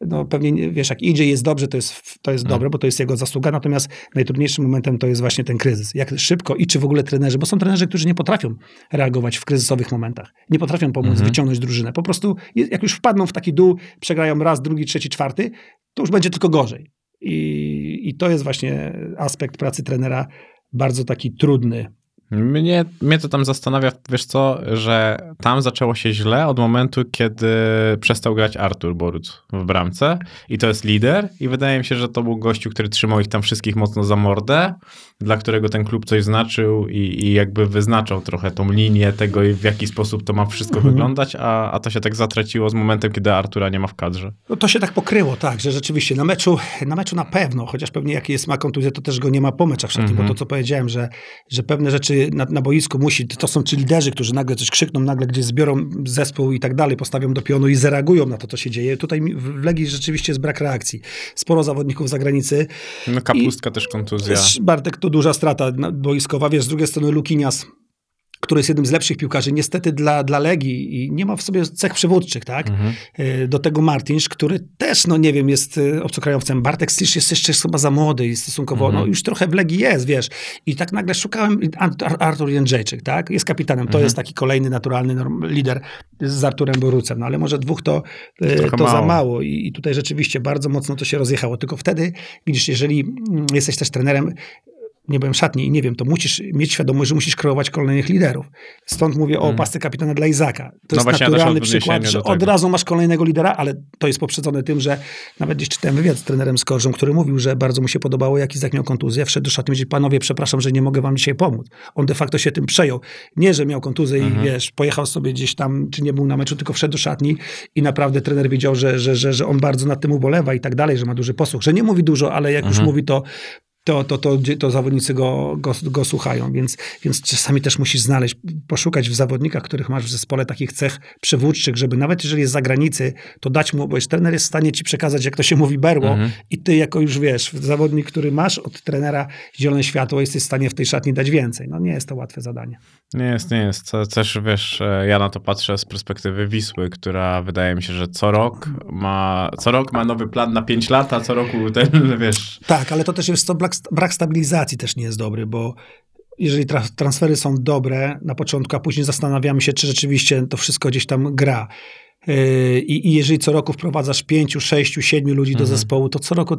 S3: no pewnie, nie- wiesz, jak idzie jest dobrze, to jest, to jest
S2: Mhm.
S3: dobre, bo to jest jego zasługa, natomiast najtrudniejszym momentem to jest właśnie ten kryzys. Jak szybko i czy w ogóle trenerzy, bo są trenerzy, którzy nie potrafią reagować w kryzysowych momentach, nie potrafią pomóc
S2: Mhm.
S3: wyciągnąć drużynę. Po prostu jak już wpadną w taki dół, przegrają raz, drugi, trzeci, czwarty, to już będzie tylko gorzej. I, I to jest właśnie aspekt pracy trenera bardzo taki trudny.
S2: Mnie, mnie to tam zastanawia, wiesz co, że tam zaczęło się źle od momentu, kiedy przestał grać Artur Boruc w bramce i to jest lider i wydaje mi się, że to był gościu, który trzymał ich tam wszystkich mocno za mordę, dla którego ten klub coś znaczył i, i jakby wyznaczał trochę tą linię tego i w jaki sposób to ma wszystko
S3: Mhm.
S2: wyglądać, a, a to się tak zatraciło z momentem, kiedy Artura nie ma w kadrze.
S3: No to się tak pokryło, tak, że rzeczywiście na meczu, na meczu na pewno, chociaż pewnie jak jest ma kontuzję, to też go nie ma po meczach wszelkich,
S2: Mhm.
S3: bo to co powiedziałem, że, że pewne rzeczy na, na boisku musi, to są ci liderzy, którzy nagle coś krzykną, nagle gdzieś zbiorą zespół i tak dalej, postawią do pionu i zareagują na to, co się dzieje. Tutaj w Legii rzeczywiście jest brak reakcji. Sporo zawodników z zagranicy.
S2: No kapustka też kontuzja.
S3: Bartek to duża strata boiskowa, wiesz, z drugiej strony Lukinias, który jest jednym z lepszych piłkarzy, niestety dla, dla Legii i nie ma w sobie cech przywódczych, tak?
S2: Mhm.
S3: Y, Do tego Martinsz, który też, no nie wiem, jest y, obcokrajowcem. Bartek Slisz jest jeszcze chyba za młody i stosunkowo,
S2: Mhm.
S3: no już trochę w Legii jest, wiesz. I tak nagle szukałem, Art- Ar- Artur Jędrzejczyk, tak? Jest kapitanem, to
S2: Mhm.
S3: jest taki kolejny naturalny lider z Arturem Borucem, no ale może dwóch to,
S2: Trochę
S3: to za
S2: mało.
S3: mało. I, I tutaj rzeczywiście bardzo mocno to się rozjechało. Tylko wtedy, widzisz, jeżeli mm, jesteś też trenerem, nie byłem szatni i nie wiem, to musisz mieć świadomość, że musisz kreować kolejnych liderów. Stąd mówię o
S2: Mhm.
S3: pasce kapitana dla Izaka. To
S2: No
S3: jest
S2: ja
S3: naturalny
S2: mam
S3: przykład, że od razu masz kolejnego lidera, ale to jest poprzedzone tym, że nawet gdzieś czytałem wywiad z trenerem Skorżą, który mówił, że bardzo mu się podobało, jak Izak miał kontuzję. Wszedł do szatni i panowie, przepraszam, że nie mogę wam dzisiaj pomóc. On de facto się tym przejął. Nie, że miał kontuzję
S2: Mhm.
S3: i wiesz, pojechał sobie gdzieś tam, czy nie był na meczu, tylko wszedł do szatni i naprawdę trener wiedział, że, że, że, że on bardzo nad tym ubolewa i tak dalej, że ma duży posłuch, że nie mówi dużo, ale jak już
S2: Mhm.
S3: mówi, to to, to, to, to zawodnicy go, go, go słuchają, więc, więc czasami też musisz znaleźć, poszukać w zawodnikach, których masz w zespole takich cech przywódczych, żeby nawet jeżeli jest z zagranicy, to dać mu, bo już trener jest w stanie ci przekazać, jak to się mówi, berło
S2: Mhm.
S3: i ty jako już wiesz, zawodnik, który masz od trenera zielone światło, jesteś w stanie w tej szatni dać więcej. No nie jest to łatwe zadanie.
S2: Nie jest, nie jest. Też wiesz, e, ja na to patrzę z perspektywy Wisły, która wydaje mi się, że co rok ma, co rok ma nowy plan na 5 lat, a co roku ten, wiesz,
S3: Tak, ale to też jest to brak, brak stabilizacji też nie jest dobry, bo jeżeli tra- transfery są dobre na początku, a później zastanawiamy się, czy rzeczywiście to wszystko gdzieś tam gra. Yy, I, I jeżeli co roku wprowadzasz pięciu, sześciu, siedmiu ludzi do
S2: Mhm.
S3: zespołu, to co roku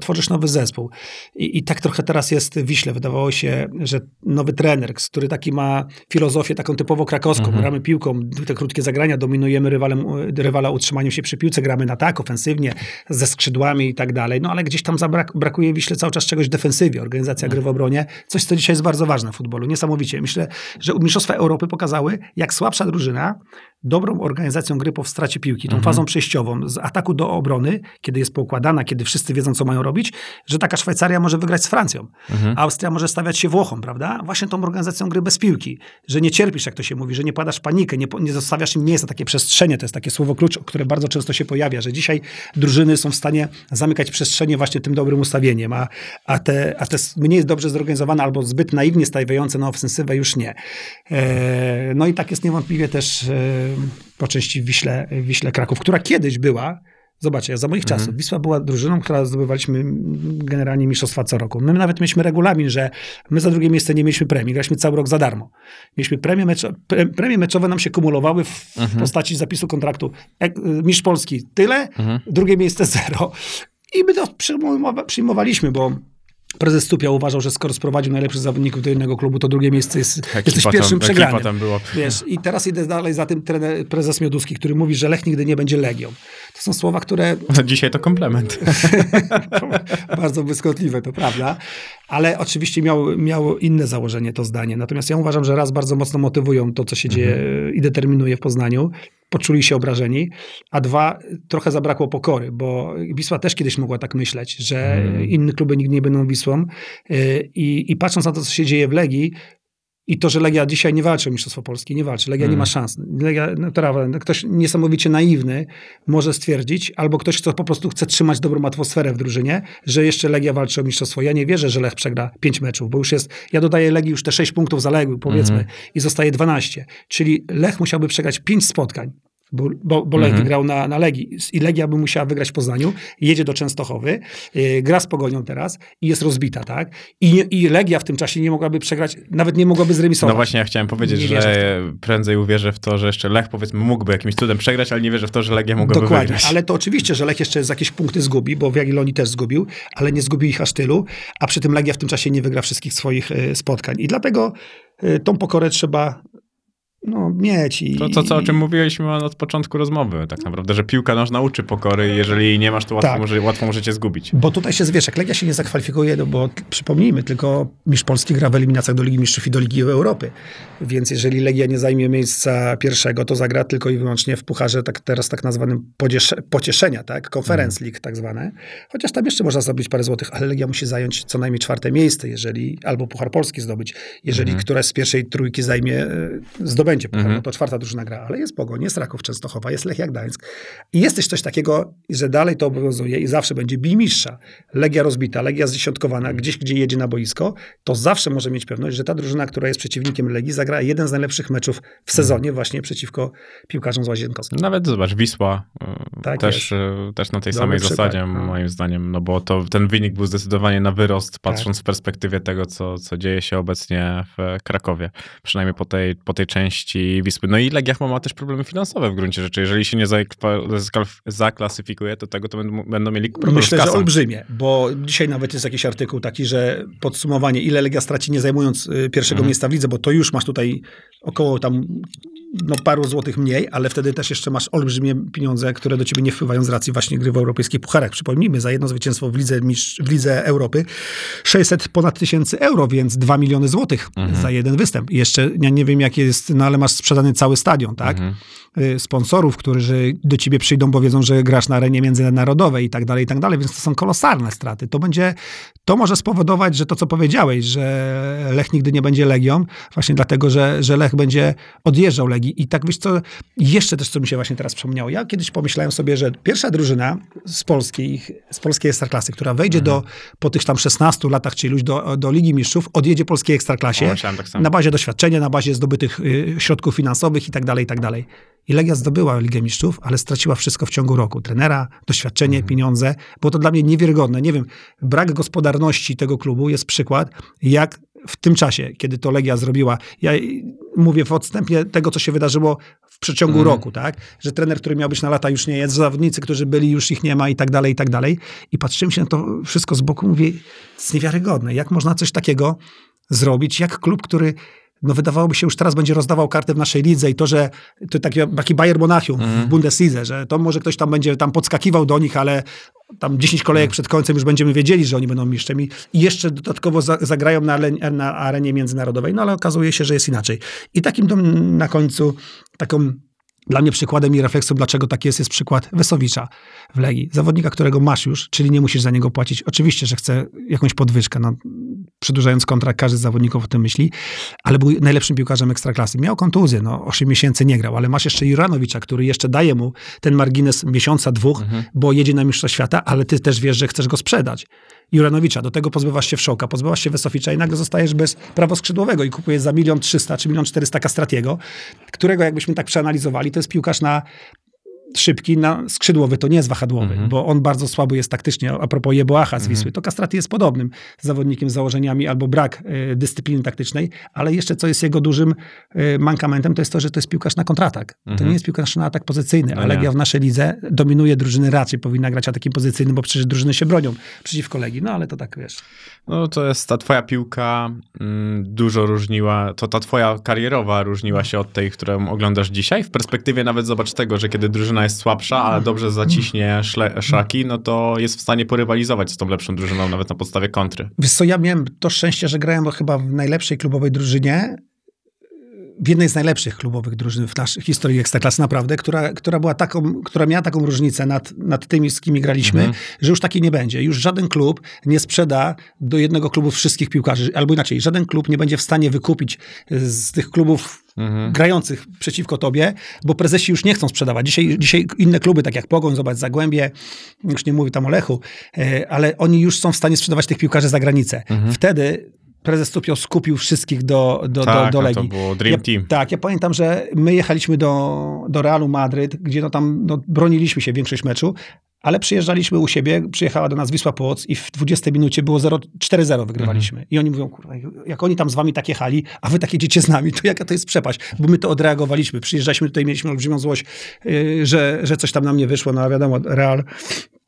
S3: tworzysz nowy zespół. I, I tak trochę teraz jest w Wiśle. Wydawało się, że nowy trener, który taki ma filozofię taką typowo krakowską,
S2: Mhm.
S3: gramy piłką, te krótkie zagrania, dominujemy rywalem, rywala utrzymaniem się przy piłce, gramy na tak, ofensywnie, ze skrzydłami i tak dalej. No ale gdzieś tam zabrak, brakuje Wiśle cały czas czegoś defensywie. Organizacja gry w obronie, coś, co dzisiaj jest bardzo ważne w futbolu. Niesamowicie. Myślę, że Mistrzostwa Europy pokazały, jak słabsza drużyna dobrą organizacją gry po stracie piłki, tą
S2: Mhm.
S3: fazą przejściową, z ataku do obrony, kiedy jest poukładana, kiedy wszyscy wiedzą, co mają robić, że taka Szwajcaria może wygrać z Francją.
S2: Mhm.
S3: Austria może stawiać się Włochom, prawda? Właśnie tą organizacją gry bez piłki. Że nie cierpisz, jak to się mówi, że nie padasz panikę, nie, nie zostawiasz im miejsca, takie przestrzenie, to jest takie słowo klucz, które bardzo często się pojawia, że dzisiaj drużyny są w stanie zamykać przestrzenie właśnie tym dobrym ustawieniem, a, a, te, a te mniej dobrze zorganizowane albo zbyt naiwnie stawiające na ofensywę już nie. E, no i tak jest niewątpliwie też e, po części w Wiśle, Wiśle Kraków, która kiedyś była Zobaczcie, za moich czasów Wisła była drużyną, która zdobywaliśmy generalnie mistrzostwa co roku. My nawet mieliśmy regulamin, że my za drugie miejsce nie mieliśmy premii, graliśmy cały rok za darmo. Mieliśmy premie, meczo pre, premie meczowe, nam się kumulowały w, w postaci zapisu kontraktu. Y, mistrz Polski tyle,
S2: Mhm.
S3: drugie miejsce zero. I my to przyjmowa- przyjmowaliśmy, bo prezes Stupia uważał, że skoro sprowadził najlepszych zawodników do innego klubu, to drugie miejsce jest,
S2: Ekipa
S3: jesteś
S2: tam-
S3: pierwszym
S2: ekipa
S3: przegranym.
S2: tam była.
S3: Wiesz, i teraz idę dalej za tym trener, prezes Mioduski, który mówi, że Lech nigdy nie będzie Legią. To są słowa, które
S2: Dzisiaj to komplement.
S3: bardzo błyskotliwe, to prawda, ale oczywiście miał, miało inne założenie to zdanie. Natomiast ja uważam, że raz bardzo mocno motywują to, co się dzieje i determinuje w Poznaniu. Poczuli się obrażeni, a dwa, trochę zabrakło pokory, bo Wisła też kiedyś mogła tak myśleć, że
S2: Mhm.
S3: inne kluby nigdy nie będą Wisłą y, i, i patrząc na to, co się dzieje w Legii, i to, że Legia dzisiaj nie walczy o Mistrzostwo Polskie, nie walczy. Legia nie
S2: Mm.
S3: ma szans. Legia, no, prawda, no, ktoś niesamowicie naiwny może stwierdzić, albo ktoś, kto po prostu chce trzymać dobrą atmosferę w drużynie, że jeszcze Legia walczy o mistrzostwo. Ja nie wierzę, że Lech przegra pięć meczów, bo już jest, ja dodaję Legii już te sześć punktów zaległych, powiedzmy,
S2: Mhm.
S3: i zostaje 12. Czyli Lech musiałby przegrać pięć spotkań. Bo, bo, bo Lech
S2: Mhm.
S3: wygrał na, na Legii i Legia by musiała wygrać w Poznaniu, jedzie do Częstochowy, yy, gra z Pogonią teraz i jest rozbita, tak? I, I Legia w tym czasie nie mogłaby przegrać, nawet nie mogłaby zremisować.
S2: No właśnie, ja chciałem powiedzieć,
S3: Nie
S2: że prędzej uwierzę w to, że jeszcze Lech powiedzmy mógłby jakimś cudem przegrać, ale nie wierzę w to, że Legia mogłaby
S3: Dokładnie,
S2: wygrać.
S3: ale to oczywiście, że Lech jeszcze z jakieś punkty zgubi, bo w Jagiellonii też zgubił, ale nie zgubił ich aż tylu, a przy tym Legia w tym czasie nie wygra wszystkich swoich y, spotkań. I dlatego y, tą pokorę trzeba no, mieć. I,
S2: To, to, co, o czym mówiliśmy od początku rozmowy, tak naprawdę, że piłka nożna uczy pokory jeżeli jej nie masz, to łatwo,
S3: Tak.
S2: może, łatwo możecie zgubić.
S3: Bo tutaj się zwiesz, jak Legia się nie zakwalifikuje, no bo przypomnijmy, tylko mistrz Polski gra w eliminacjach do Ligi Mistrzów i do Ligi Europy. Więc jeżeli Legia nie zajmie miejsca pierwszego, to zagra tylko i wyłącznie w pucharze, tak teraz tak nazwanym pocieszenia, tak? Conference League tak zwane. Chociaż tam jeszcze można zdobyć parę złotych, ale Legia musi zająć co najmniej czwarte miejsce, jeżeli, albo Puchar Polski zdobyć. Jeżeli któraś z pierwszej trójki zajmie, e, zdobędzie Puchar, no to czwarta drużyna gra. Ale jest Pogoń, jest Raków Częstochowa, jest Lechia Gdańsk. I jest też coś takiego, że dalej to obowiązuje i zawsze będzie bij mistrza. Legia rozbita, Legia zdziesiątkowana, gdzieś, gdzie jedzie na boisko, to zawsze może mieć pewność, że ta drużyna, która jest przeciwnikiem Legii, zagra jeden z najlepszych meczów w sezonie właśnie przeciwko piłkarzom z Łazienkowskim.
S2: Nawet zobacz, Wisła y,
S3: Tak
S2: też, y, też na tej
S3: Dobry
S2: samej
S3: przykład,
S2: zasadzie,
S3: no.
S2: moim zdaniem, no bo to ten wynik był zdecydowanie na wyrost,
S3: Tak.
S2: patrząc w perspektywie tego, co, co dzieje się obecnie w Krakowie. Przynajmniej po tej, po tej części Wisły. No i Legia ma też problemy finansowe w gruncie rzeczy. Jeżeli się nie zaklasyfikuje, to tego to będą, mieli problem
S3: Myślę,
S2: z
S3: że
S2: kasą.
S3: olbrzymie, bo dzisiaj nawet jest jakiś artykuł taki, że podsumowanie, ile Legia straci nie zajmując y, pierwszego
S2: Mhm.
S3: miejsca w lidze, bo to już masz tutaj około tam no, paru złotych mniej, ale wtedy też jeszcze masz olbrzymie pieniądze, które do ciebie nie wpływają z racji właśnie gry w europejskich pucharach. Przypomnijmy, za jedno zwycięstwo w lidze, w lidze Europy 600 ponad tysięcy euro, więc 2 miliony złotych
S2: Mhm.
S3: za jeden występ. I jeszcze, ja nie wiem jakie jest, no ale masz sprzedany cały stadion, tak?
S2: Mhm.
S3: Y, sponsorów, którzy do ciebie przyjdą, bo wiedzą, że grasz na arenie międzynarodowej i tak dalej, i tak dalej, więc to są kolosalne straty. To będzie, to może spowodować, że to, co powiedziałeś, że Lech nigdy nie będzie Legią, właśnie dlatego, że, że Lech będzie odjeżdżał Legii. I tak wiesz co, jeszcze też, co mi się właśnie teraz przypomniało. Ja kiedyś pomyślałem sobie, że pierwsza drużyna z polskiej, z polskiej Ekstraklasy, która wejdzie do, po tych tam 16 latach, czy iluś do, do Ligi Mistrzów, odjedzie polskiej Ekstraklasie
S2: O, tak
S3: na bazie doświadczenia, na bazie zdobytych y, środków finansowych i tak dalej, i tak dalej. I Legia zdobyła Ligę Mistrzów, ale straciła wszystko w ciągu roku. Trenera, doświadczenie,
S2: Mhm.
S3: pieniądze. Było to dla mnie niewiarygodne. Nie wiem, brak gospodarności tego klubu jest przykład, jak w tym czasie, kiedy to Legia zrobiła, ja mówię w odstępie tego, co się wydarzyło w przeciągu
S2: Mhm.
S3: roku, tak? Że trener, który miał być na lata już nie jest, zawodnicy, którzy byli, już ich nie ma i tak dalej, i tak dalej. I patrzyłem się na to wszystko z boku, mówię, to jest niewiarygodne. Jak można coś takiego zrobić? Jak klub, który no wydawałoby się już teraz będzie rozdawał kartę w naszej lidze i to, że to taki, taki Bayern Monachium w Bundeslidze, że to może ktoś tam będzie tam podskakiwał do nich, ale tam 10 kolejek przed końcem już będziemy wiedzieli, że oni będą mistrzem i, jeszcze dodatkowo za, zagrają na, na arenie międzynarodowej, no ale okazuje się, że jest inaczej. I takim na końcu, taką dla mnie przykładem i refleksją, dlaczego tak jest, jest przykład Wesowicza w Legii. Zawodnika, którego masz już, czyli nie musisz za niego płacić. Oczywiście, że chce jakąś podwyżkę. No, przedłużając kontrakt, każdy z zawodników o tym myśli, ale był najlepszym piłkarzem ekstraklasy. Miał kontuzję, no 8 miesięcy nie grał, ale masz jeszcze Juranowicza, który jeszcze daje mu ten margines miesiąca, dwóch, bo jedzie na Mistrzostwa Świata, ale ty też wiesz, że chcesz go sprzedać. Juranowicza, do tego pozbywasz się Wszołka, pozbywasz się Wesoficza i nagle zostajesz bez prawoskrzydłowego i kupujesz za milion trzysta czy milion czterysta Kastratiego, którego jakbyśmy tak przeanalizowali, to jest piłkarz na szybki, na skrzydłowy to nie jest wahadłowy,
S2: Mhm.
S3: bo on bardzo słaby jest taktycznie. A propos Jeboacha z Wisły, to Kastraty jest podobnym zawodnikiem z założeniami albo brak y, dyscypliny taktycznej, ale jeszcze co jest jego dużym y, mankamentem, to jest to, że to jest piłkarz na kontratak. To
S2: Mhm.
S3: nie jest piłkarz na atak pozycyjny,
S2: No
S3: a
S2: nie.
S3: Legia w naszej lidze dominuje drużyny raczej, powinna grać atakiem pozycyjnym, bo przecież drużyny się bronią przeciwko Legii, no ale to tak wiesz.
S2: No to jest ta twoja piłka mm, dużo różniła, to ta twoja karierowa różniła się od tej, którą oglądasz dzisiaj? W perspektywie nawet zobacz tego, że kiedy drużyna jest słabsza, ale dobrze zaciśnie szle, szlaki, no to jest w stanie porywalizować z tą lepszą drużyną nawet na podstawie kontry.
S3: Wiesz co, ja miałem to szczęście, że grałem chyba w najlepszej klubowej drużynie, w jednej z najlepszych klubowych drużyn w naszej historii Ekstraklasy naprawdę, która, która, była taką, która miała taką różnicę nad, nad tymi, z kimi graliśmy,
S2: Mhm.
S3: że już takiej nie będzie. Już żaden klub nie sprzeda do jednego klubu wszystkich piłkarzy, albo inaczej, żaden klub nie będzie w stanie wykupić z tych klubów
S2: Mhm.
S3: grających przeciwko tobie, bo prezesi już nie chcą sprzedawać. Dzisiaj, dzisiaj inne kluby, tak jak Pogoń, zobacz, Zagłębie, już nie mówię tam o Lechu, e, ale oni już są w stanie sprzedawać tych piłkarzy za granicę.
S2: Mhm.
S3: Wtedy prezes Tupio skupił wszystkich do, do,
S2: tak,
S3: do, do
S2: no to
S3: Legii.
S2: było Dream
S3: ja,
S2: Team.
S3: Tak, ja pamiętam, że my jechaliśmy do, do Realu Madryt, gdzie no tam no, broniliśmy się większość meczu, ale przyjeżdżaliśmy u siebie, przyjechała do nas Wisła Płoc i w 20 minucie było 0, 4-0 wygrywaliśmy.
S2: Mhm.
S3: I oni mówią, kurwa, jak oni tam z wami tak jechali, a wy tak jedziecie z nami, to jaka to jest przepaść? Bo my to odreagowaliśmy. Przyjeżdżaliśmy tutaj, mieliśmy olbrzymią złość, yy, że, że coś tam nam nie wyszło, no a wiadomo, Real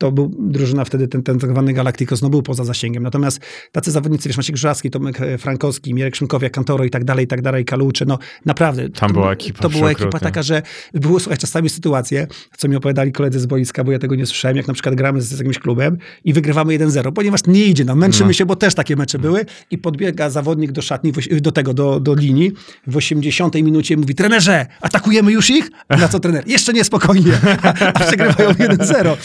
S3: to był drużyna wtedy, ten, ten tak zwany Galacticos, no był poza zasięgiem. Natomiast tacy zawodnicy, wiesz, Maciek Żurawski, Tomek e, Frankowski, Mirek Szymkowiak, Kantoro i tak dalej, i tak dalej, Kalucze, no naprawdę.
S2: Tam
S3: to,
S2: była ekipa
S3: To była ekipa taka, że były, słuchaj, czasami sytuacje, co mi opowiadali koledzy z boiska, bo ja tego nie słyszałem, jak na przykład gramy z, z jakimś klubem i wygrywamy 1-0, ponieważ nie idzie nam, męczymy
S2: No.
S3: się, bo też takie mecze były i podbiega zawodnik do szatni, do tego, do, do linii w 80 minucie mówi, trenerze, atakujemy już ich? Na co trener? Jeszcze nie, spokojnie, a przegrywają 1-0.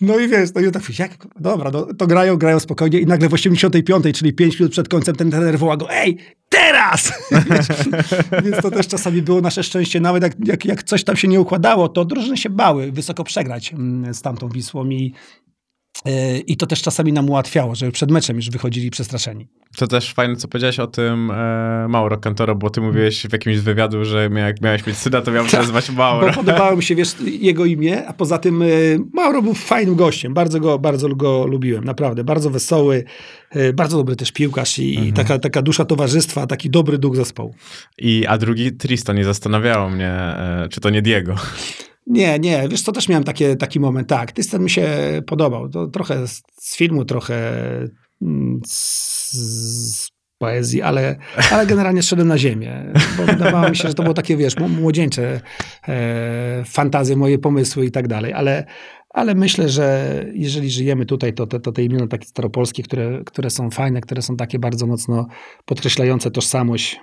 S3: No i wiesz, no i tak, jak, dobra, no, to grają, grają spokojnie i nagle w 85, czyli 5 minut przed końcem ten trener woła go, ej, teraz! Więc to też czasami było nasze szczęście, nawet jak, jak, jak coś tam się nie układało, to drużyny się bały wysoko przegrać mm, z tamtą Wisłą i, i to też czasami nam ułatwiało, że przed meczem już wychodzili przestraszeni.
S2: To też fajne, co powiedziałeś o tym e, Mauro Cantoro, bo ty mówiłeś w jakimś wywiadu, że jak miałeś mieć syna, to miał się nazywać Mauro.
S3: Bo podobało mi się, wiesz, jego imię, a poza tym y, Mauro był fajnym gościem. Bardzo go, bardzo go lubiłem, naprawdę. Bardzo wesoły, y, bardzo dobry też piłkarz i, i taka, taka dusza towarzystwa, taki dobry duch zespołu.
S2: I, a drugi Tristo, nie zastanawiało mnie, e, czy to nie Diego.
S3: Nie, nie, wiesz co, też miałem takie, taki moment, tak, Tystan mi się podobał. To trochę z, z filmu, trochę mm, z, z poezji, ale, ale generalnie szedłem na ziemię, bo wydawało mi się, że to było takie, wiesz, młodzieńcze e, fantazje, moje pomysły i tak dalej, ale, ale myślę, że jeżeli żyjemy tutaj, to, to, to te imiona takie staropolskie, które, które są fajne, które są takie bardzo mocno podkreślające tożsamość,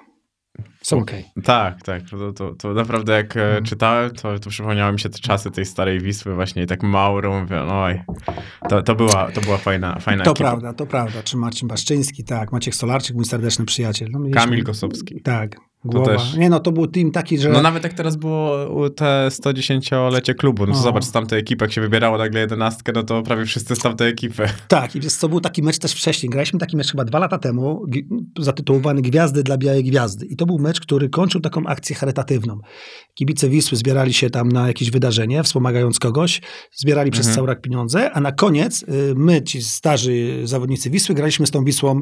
S3: są okej.
S2: Tak, tak. To, to, to naprawdę jak
S3: Mhm.
S2: czytałem, to, to przypomniały mi się te czasy tej starej Wisły właśnie i tak Mauro, mówię, oj, to, to, była, to była fajna, fajna
S3: To
S2: ekipa.
S3: prawda, to prawda. Czy Marcin Baszczyński, tak, Maciek Solarczyk, mój serdeczny przyjaciel. No, mieliśmy-
S2: Kamil Gosowski.
S3: Tak, głowa.
S2: też-
S3: Nie no, to był team taki, że...
S2: No nawet jak teraz było te 110-lecie klubu, no to zobacz, z tamtej ekipy, jak się wybierało nagle jedenastkę, no to prawie wszyscy z tamtej ekipy.
S3: Tak, i wiesz co, był taki mecz też wcześniej. Graliśmy taki mecz chyba dwa lata temu, zatytułowany Gwiazdy dla Białej Gwiazdy. I to był mecz, który kończył taką akcję charytatywną. Kibice Wisły zbierali się tam na jakieś wydarzenie, wspomagając kogoś, zbierali przez
S2: Mhm.
S3: cały rok pieniądze, a na koniec y, my, ci starzy zawodnicy Wisły, graliśmy z tą Wisłą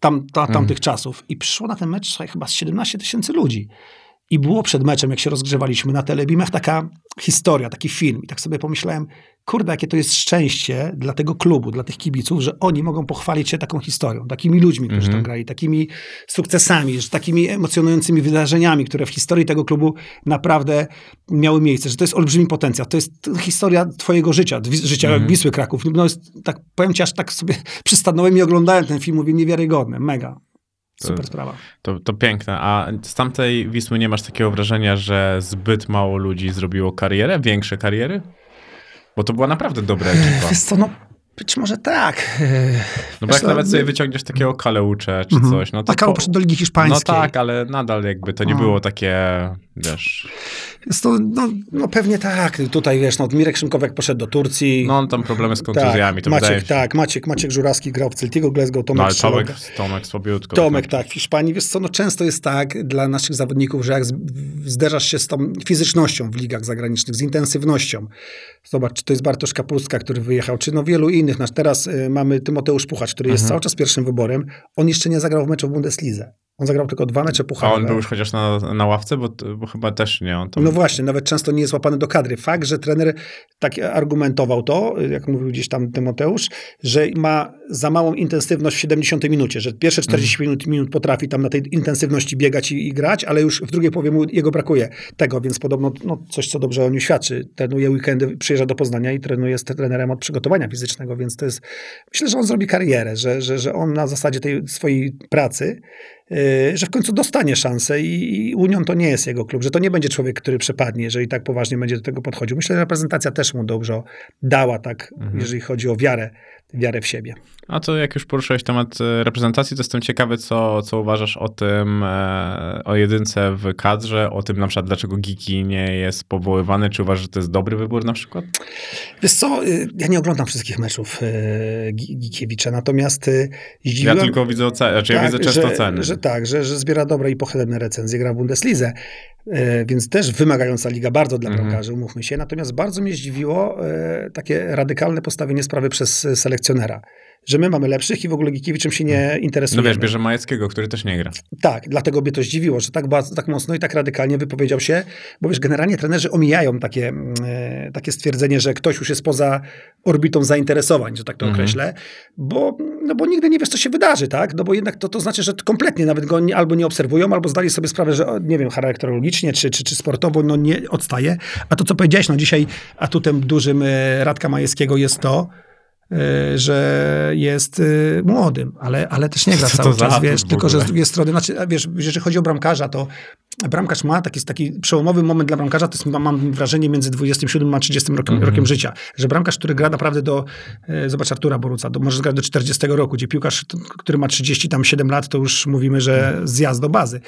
S3: tam, ta, tamtych czasów. I przyszło na ten mecz chyba z 17 tysięcy ludzi. I było przed meczem, jak się rozgrzewaliśmy na telebimach, taka historia, taki film. I tak sobie pomyślałem, kurde, jakie to jest szczęście dla tego klubu, dla tych kibiców, że oni mogą pochwalić się taką historią, takimi ludźmi, którzy
S2: Mhm.
S3: tam grali, takimi sukcesami, że takimi emocjonującymi wydarzeniami, które w historii tego klubu naprawdę miały miejsce, że to jest olbrzymi potencjał. To jest historia twojego życia, życia
S2: Mhm.
S3: Wisły Kraków. No jest, tak, powiem ci, aż tak sobie przystanąłem i oglądałem ten film, mówię, niewiarygodne, mega.
S2: To-
S3: Super sprawa.
S2: To, to piękne. A z tamtej Wisły nie masz takiego wrażenia, że zbyt mało ludzi zrobiło karierę, większe kariery? Bo to była naprawdę dobra ekipa.
S3: Wiesz co, no być może tak.
S2: No bo jak
S3: Wiesz,
S2: nawet
S3: no,
S2: sobie wyciągniesz takiego Kaleucze czy
S3: Mhm.
S2: coś, no to...
S3: A poszedł do Ligi
S2: No
S3: Hiszpańskiej.
S2: tak, ale nadal jakby to nie
S3: No.
S2: było takie, wiesz...
S3: Jest to, no, no pewnie tak. Tutaj wiesz, no, Mirek Szymkowek poszedł do Turcji.
S2: No on tam problemy z kontuzjami, to wydaje
S3: Maciek, tak, Maciek, Maciek Żurawski grał w Celtigo Glasgow, Tomek
S2: No ale Tomek. Tomek słabiutko.
S3: Tomek, tak, w Hiszpanii. Wiesz co, no często jest tak dla naszych zawodników, że jak zderzasz się z tą fizycznością w ligach zagranicznych, z intensywnością. Zobacz, czy to jest Bartosz Kapustka, który wyjechał, czy no wielu innych. Nasz teraz y, mamy Tymoteusz Puchacz, który jest
S2: Mhm.
S3: cały czas pierwszym wyborem. On jeszcze nie zagrał w meczu w Bundeslidze. On zagrał tylko dwa mecze
S2: A
S3: pucharowe.
S2: on był już chociaż na, na ławce, bo, bo chyba też nie. On tam...
S3: No właśnie, nawet często nie jest łapany do kadry. Fakt, że trener tak argumentował to, jak mówił gdzieś tam Tymoteusz, że ma za małą intensywność w 70 minucie, że pierwsze 40 minut, minut potrafi tam na tej intensywności biegać i, i grać, ale już w drugiej połowie mu jego brakuje tego, więc podobno no, coś, co dobrze o nim świadczy. Trenuje weekendy, przyjeżdża do Poznania i trenuje z trenerem od przygotowania fizycznego, więc to jest, myślę, że on zrobi karierę, że, że, że on na zasadzie tej swojej pracy że w końcu dostanie szansę i, i Union to nie jest jego klub, że to nie będzie człowiek, który przepadnie, jeżeli tak poważnie będzie do tego podchodził. Myślę, że reprezentacja też mu dobrze dała, tak,
S2: Mhm.
S3: jeżeli chodzi o wiarę, wiarę w siebie.
S2: A to jak już poruszyłeś temat e, reprezentacji, to jestem ciekawy, co, co uważasz o tym, e, o jedynce w kadrze, o tym na przykład, dlaczego Giki nie jest powoływany, czy uważasz, że to jest dobry wybór na przykład?
S3: Wiesz co, y, ja nie oglądam wszystkich meczów Gi- Gikiewicza, natomiast y,
S2: Ja
S3: zdziwiłem...
S2: tylko widzę oceny, znaczy ja widzę często
S3: że,
S2: oceny.
S3: Że tak, że, że zbiera dobre i pochylne recenzje, gra w Bundeslidze, e, więc też wymagająca liga bardzo dla
S2: Mhm.
S3: bramkarzy, umówmy się. Natomiast bardzo mnie zdziwiło e, takie radykalne postawienie sprawy przez e, selekcjonera, że my mamy lepszych i w ogóle Gikiewiczem się nie
S2: No
S3: interesujemy.
S2: wiesz, bierze Majeckiego, który też nie gra.
S3: Tak, dlatego mnie to zdziwiło, że tak, bardzo, tak mocno i tak radykalnie wypowiedział się, bo wiesz, generalnie trenerzy omijają takie, mm, e, takie stwierdzenie, że ktoś już jest poza orbitą zainteresowań, że tak to
S2: Mhm.
S3: określę, bo, no bo nigdy nie wiesz, co się wydarzy, tak? No bo jednak to, to znaczy, że kompletnie nawet go nie, albo nie obserwują, albo zdali sobie sprawę, że nie wiem, charakterologicznie czy, czy, czy sportowo no nie odstaje. A to, co powiedziałeś, no dzisiaj atutem dużym e, Radka Majewskiego jest to, że jest e, młodym, ale, ale też nie gra
S2: Co
S3: cały
S2: za
S3: czas, wiesz, tylko że z drugiej strony, znaczy, wiesz, jeżeli chodzi o bramkarza, to bramkarz ma taki, taki przełomowy moment dla bramkarza, to jest, mam- wrażenie, między 27 a 30 rokiem,
S2: Mhm.
S3: rokiem życia, że bramkarz, który gra naprawdę do, e, zobacz Artura Boruca, do, może grać do 40 roku, gdzie piłkarz, który ma 30 tam 7 lat, to już mówimy, że zjazd do bazy.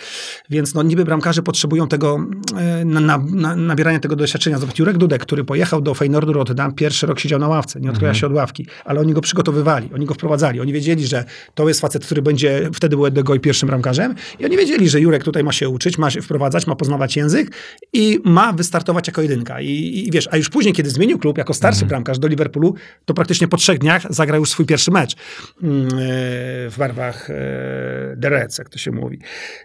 S3: Więc no niby bramkarze potrzebują tego, e, na, na, na, nabierania tego doświadczenia. Zobacz, Jurek Dudek, który pojechał do Feynordu Rotterdam, pierwszy rok siedział na ławce, nie odkryła się od ławki, ale oni go przygotowywali, oni go wprowadzali, oni wiedzieli, że to jest facet, który będzie, wtedy był Edegoj pierwszym bramkarzem i oni wiedzieli, że Jurek tutaj ma się uczyć, ma się wprowadzać, ma poznawać język i ma wystartować jako jedynka. I, i wiesz, a już później, kiedy zmienił klub jako starszy bramkarz do Liverpoolu, to praktycznie po trzech dniach zagrał już swój pierwszy mecz mm, e, w barwach e, The Reds, jak to się mówi.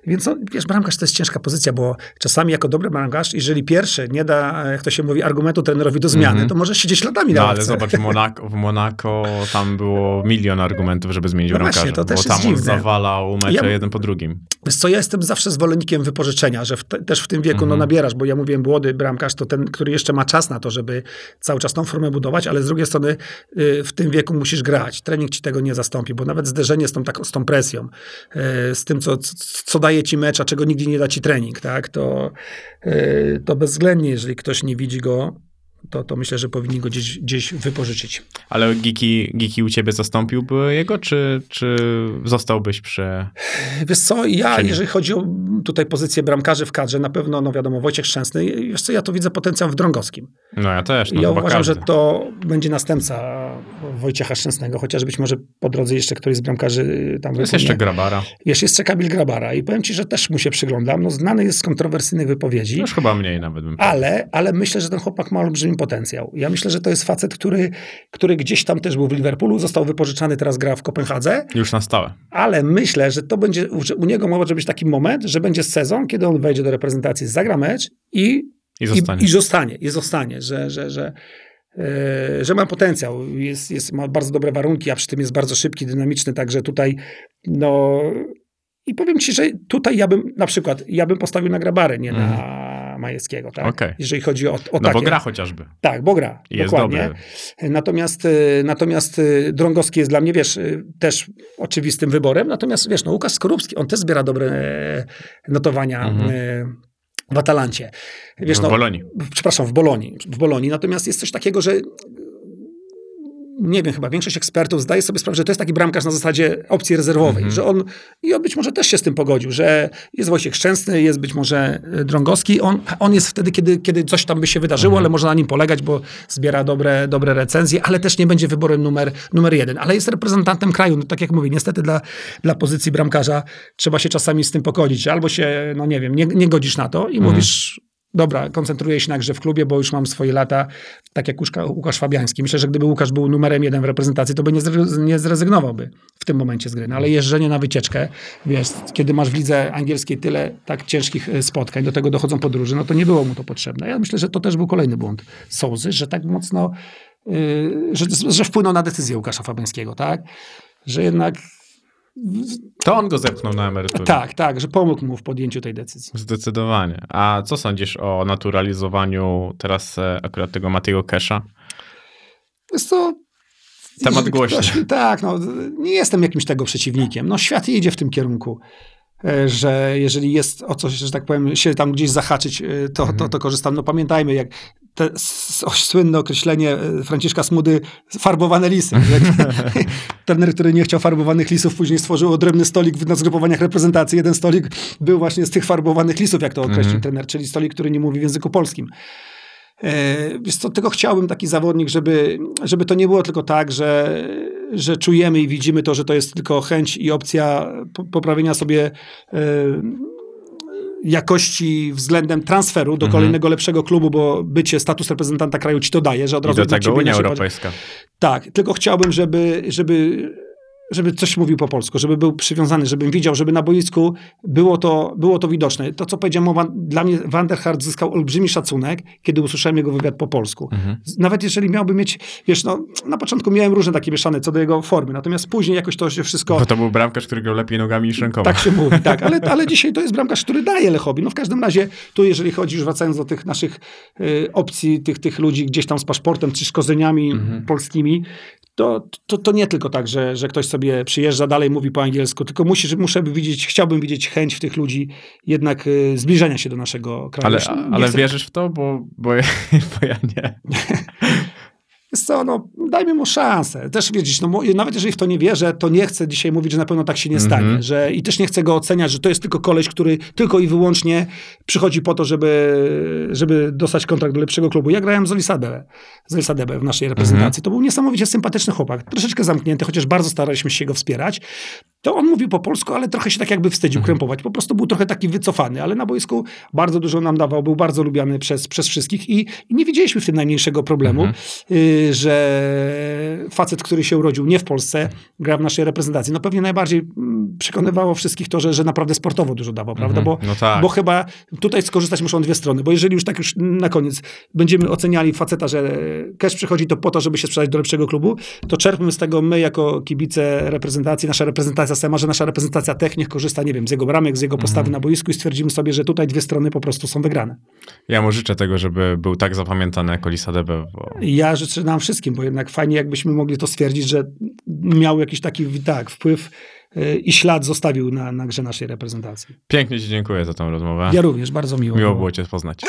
S3: Więc no, wiesz, bramkarz to jest ciężka pozycja, bo czasami jako dobry bramkarz, jeżeli pierwszy nie da, jak to się mówi, argumentu trenerowi do zmiany,
S2: Mhm.
S3: to może siedzieć latami na
S2: No ale
S3: ławce.
S2: zobacz, w Monako, w Monako tam było milion argumentów, żeby zmienić
S3: No
S2: bramkarza,
S3: właśnie, to też
S2: bo tam on zawalał mecze
S3: Ja-
S2: jeden po drugim.
S3: Wiesz co, ja jestem zawsze zwolennikiem wypożyczenia, że w te, też w tym wieku
S2: Mhm.
S3: no, nabierasz, bo ja mówię, młody bramkarz to ten, który jeszcze ma czas na to, żeby cały czas tą formę budować, ale z drugiej strony y, w tym wieku musisz grać. Trening ci tego nie zastąpi, bo nawet zderzenie z tą, tak, z tą presją, y, z tym, co, co, co daje ci mecz, a czego nigdy nie da ci trening, tak, to, y, to bezwzględnie, jeżeli ktoś nie widzi go, to, to myślę, że powinni go gdzieś, gdzieś wypożyczyć.
S2: Ale Giki, Giki u ciebie zastąpiłby jego, czy, czy zostałbyś przy...
S3: Wiesz co, ja, jeżeli chodzi o tutaj pozycję bramkarzy w kadrze, na pewno, no wiadomo, Wojciech Szczęsny, wiesz co, ja to widzę potencjał w Drągowskim.
S2: No ja też, no
S3: ja uważam,
S2: każdy.
S3: że to będzie następca Wojciecha Szczęsnego, chociaż być może po drodze jeszcze któryś z bramkarzy tam
S2: jest
S3: wypłynie.
S2: jeszcze Grabara.
S3: Jest jeszcze Kamil Grabara i powiem ci, że też mu się przyglądam. No, znany jest z kontrowersyjnych wypowiedzi.
S2: Już chyba mniej nawet.
S3: Ale, ale myślę, że ten chłopak ma olbrzymi potencjał. Ja myślę, że to jest facet, który, który gdzieś tam też był w Liverpoolu, został wypożyczany, teraz gra w Kopenhadze,
S2: Już na stałe.
S3: ale myślę, że to będzie, że u niego może być taki moment, że będzie sezon, kiedy on wejdzie do reprezentacji, zagra mecz i
S2: I zostanie.
S3: i, i zostanie, i zostanie, że, że, że, e, że ma potencjał, jest, jest, ma bardzo dobre warunki, a przy tym jest bardzo szybki, dynamiczny, także tutaj no i powiem ci, że tutaj ja bym na przykład, ja bym postawił na Grabarę, nie na Majewskiego, tak?
S2: Okej.
S3: Jeżeli chodzi o, o
S2: no
S3: takie.
S2: bo gra chociażby.
S3: Tak, bo gra,
S2: Jest
S3: dokładnie.
S2: dobry.
S3: Natomiast, e, natomiast e, Drągowski jest dla mnie, wiesz, e, też oczywistym wyborem. Natomiast, wiesz, no Łukasz Skorupski, on też zbiera dobre e, notowania
S2: Mhm.
S3: w Atalancie. Wiesz,
S2: w
S3: no,
S2: Bolonii.
S3: w- przepraszam, w Bolonii, w Bolonii. Natomiast jest coś takiego, że nie wiem, chyba większość ekspertów zdaje sobie sprawę, że to jest taki bramkarz na zasadzie opcji rezerwowej, że on, i on być może też się z tym pogodził, że jest Wojciech Szczęsny, jest być może e, Drągowski, on, on jest wtedy, kiedy, kiedy coś tam by się wydarzyło, ale można na nim polegać, bo zbiera dobre, dobre recenzje, ale też nie będzie wyborem numer, numer jeden, ale jest reprezentantem kraju, no tak jak mówię, niestety dla, dla pozycji bramkarza trzeba się czasami z tym pogodzić, albo się, no nie wiem, nie, nie godzisz na to i mówisz, dobra, koncentruję się na grze w klubie, bo już mam swoje lata, tak jak Łuszka, Łukasz Fabiański. Myślę, że gdyby Łukasz był numerem jeden w reprezentacji, to by nie, nie zrezygnowałby w tym momencie z gry. No ale jeżdżenie na wycieczkę, wiesz, kiedy masz w lidze angielskiej tyle tak ciężkich e, spotkań, do tego dochodzą podróże, no to nie było mu to potrzebne. Ja myślę, że to też był kolejny błąd Sołzy, że tak mocno, yy, że, że wpłynął na decyzję Łukasza Fabiańskiego, tak? Że jednak
S2: To on go zepchnął na emeryturę.
S3: tak, tak, że pomógł mu w podjęciu tej decyzji.
S2: Zdecydowanie. A co sądzisz o naturalizowaniu teraz e, akurat tego Matiego Kesha?
S3: Jest to.
S2: Temat głośny.
S3: Ktoś, tak, no, nie jestem jakimś tego przeciwnikiem. No, świat idzie w tym kierunku, e, że jeżeli jest o coś, że tak powiem, się tam gdzieś zahaczyć, e, to,
S2: Mhm.
S3: to, to korzystam. No pamiętajmy, jak te słynne określenie e, Franciszka Smudy, farbowane lisy. Trener, który nie chciał farbowanych lisów, później stworzył odrębny stolik na zgrupowaniach reprezentacji. Jeden stolik był właśnie z tych farbowanych lisów, jak to określił
S2: Mhm.
S3: trener, czyli stolik, który nie mówi w języku polskim. E, Wiesz co, tego chciałbym taki zawodnik, żeby, żeby to nie było tylko tak, że, że czujemy i widzimy to, że to jest tylko chęć i opcja po- poprawienia sobie e, jakości względem transferu do
S2: Mhm.
S3: kolejnego lepszego klubu, bo bycie status reprezentanta kraju ci to daje, że od
S2: I
S3: razu
S2: do
S3: na
S2: tego Unia. Europejska.
S3: Tak, tylko chciałbym, żeby, żeby, żeby coś mówił po polsku, żeby był przywiązany, żebym widział, żeby na boisku było to, było to widoczne. To, co powiedziałem, o Van- dla mnie Van der Hart zyskał olbrzymi szacunek, kiedy usłyszałem jego wywiad po polsku.
S2: Mhm.
S3: Nawet jeżeli miałby mieć, wiesz, no, na początku miałem różne takie mieszane co do jego formy, natomiast później jakoś to się wszystko...
S2: Bo to był bramkarz, który grał lepiej nogami niż rękoma.
S3: Tak się mówi, tak, ale, ale dzisiaj to jest bramkarz, który daje Lechowi. No w każdym razie, tu jeżeli chodzi, już wracając do tych naszych y, opcji, tych, tych ludzi gdzieś tam z paszportem, czy szkodzeniami
S2: Mhm.
S3: polskimi, to, to, to nie tylko tak, że, że ktoś sobie przyjeżdża, dalej mówi po angielsku, tylko musi, że muszę widzieć, chciałbym widzieć chęć w tych ludzi jednak y, zbliżenia się do naszego kraju.
S2: Ale, ale
S3: chcę-
S2: wierzysz w to? Bo, bo, bo ja nie.
S3: Wiesz co, no, dajmy mu szansę. Też wiedzieć, no, nawet jeżeli w to nie wierzę, to nie chcę dzisiaj mówić, że na pewno tak się nie
S2: Mhm.
S3: stanie. Że, I też nie chcę go oceniać, że to jest tylko koleś, który tylko i wyłącznie przychodzi po to, żeby, żeby dostać kontrakt do lepszego klubu. Ja grałem z Olisadebe, z w naszej reprezentacji. To był niesamowicie sympatyczny chłopak. Troszeczkę zamknięty, chociaż bardzo staraliśmy się go wspierać. To on mówił po polsku, ale trochę się tak jakby wstydził krępować. Po prostu był trochę taki wycofany, ale na boisku bardzo dużo nam dawał, był bardzo lubiany przez, przez wszystkich i, i nie widzieliśmy w tym najmniejszego problemu, y, że facet, który się urodził nie w Polsce, gra w naszej reprezentacji. No pewnie najbardziej mm, przekonywało wszystkich to, że, że naprawdę sportowo dużo dawał, prawda? Bo,
S2: No tak.
S3: bo chyba tutaj skorzystać muszą dwie strony, bo jeżeli już tak już na koniec będziemy oceniali faceta, że cash przychodzi to po to, żeby się sprzedać do lepszego klubu, to czerpmy z tego my jako kibice reprezentacji, nasza reprezentacja sama, że nasza reprezentacja tech niech korzysta, nie wiem, z jego bramek, z jego postawy na boisku i stwierdzimy sobie, że tutaj dwie strony po prostu są wygrane.
S2: Ja mu życzę tego, żeby był tak zapamiętany jak Olisa Debe, bo
S3: Ja życzę nam wszystkim, bo jednak fajnie jakbyśmy mogli to stwierdzić, że miał jakiś taki tak, wpływ y, i ślad zostawił na, na grze naszej reprezentacji.
S2: pięknie ci dziękuję za tą rozmowę.
S3: Ja również, bardzo miło.
S2: Miło było cię poznać.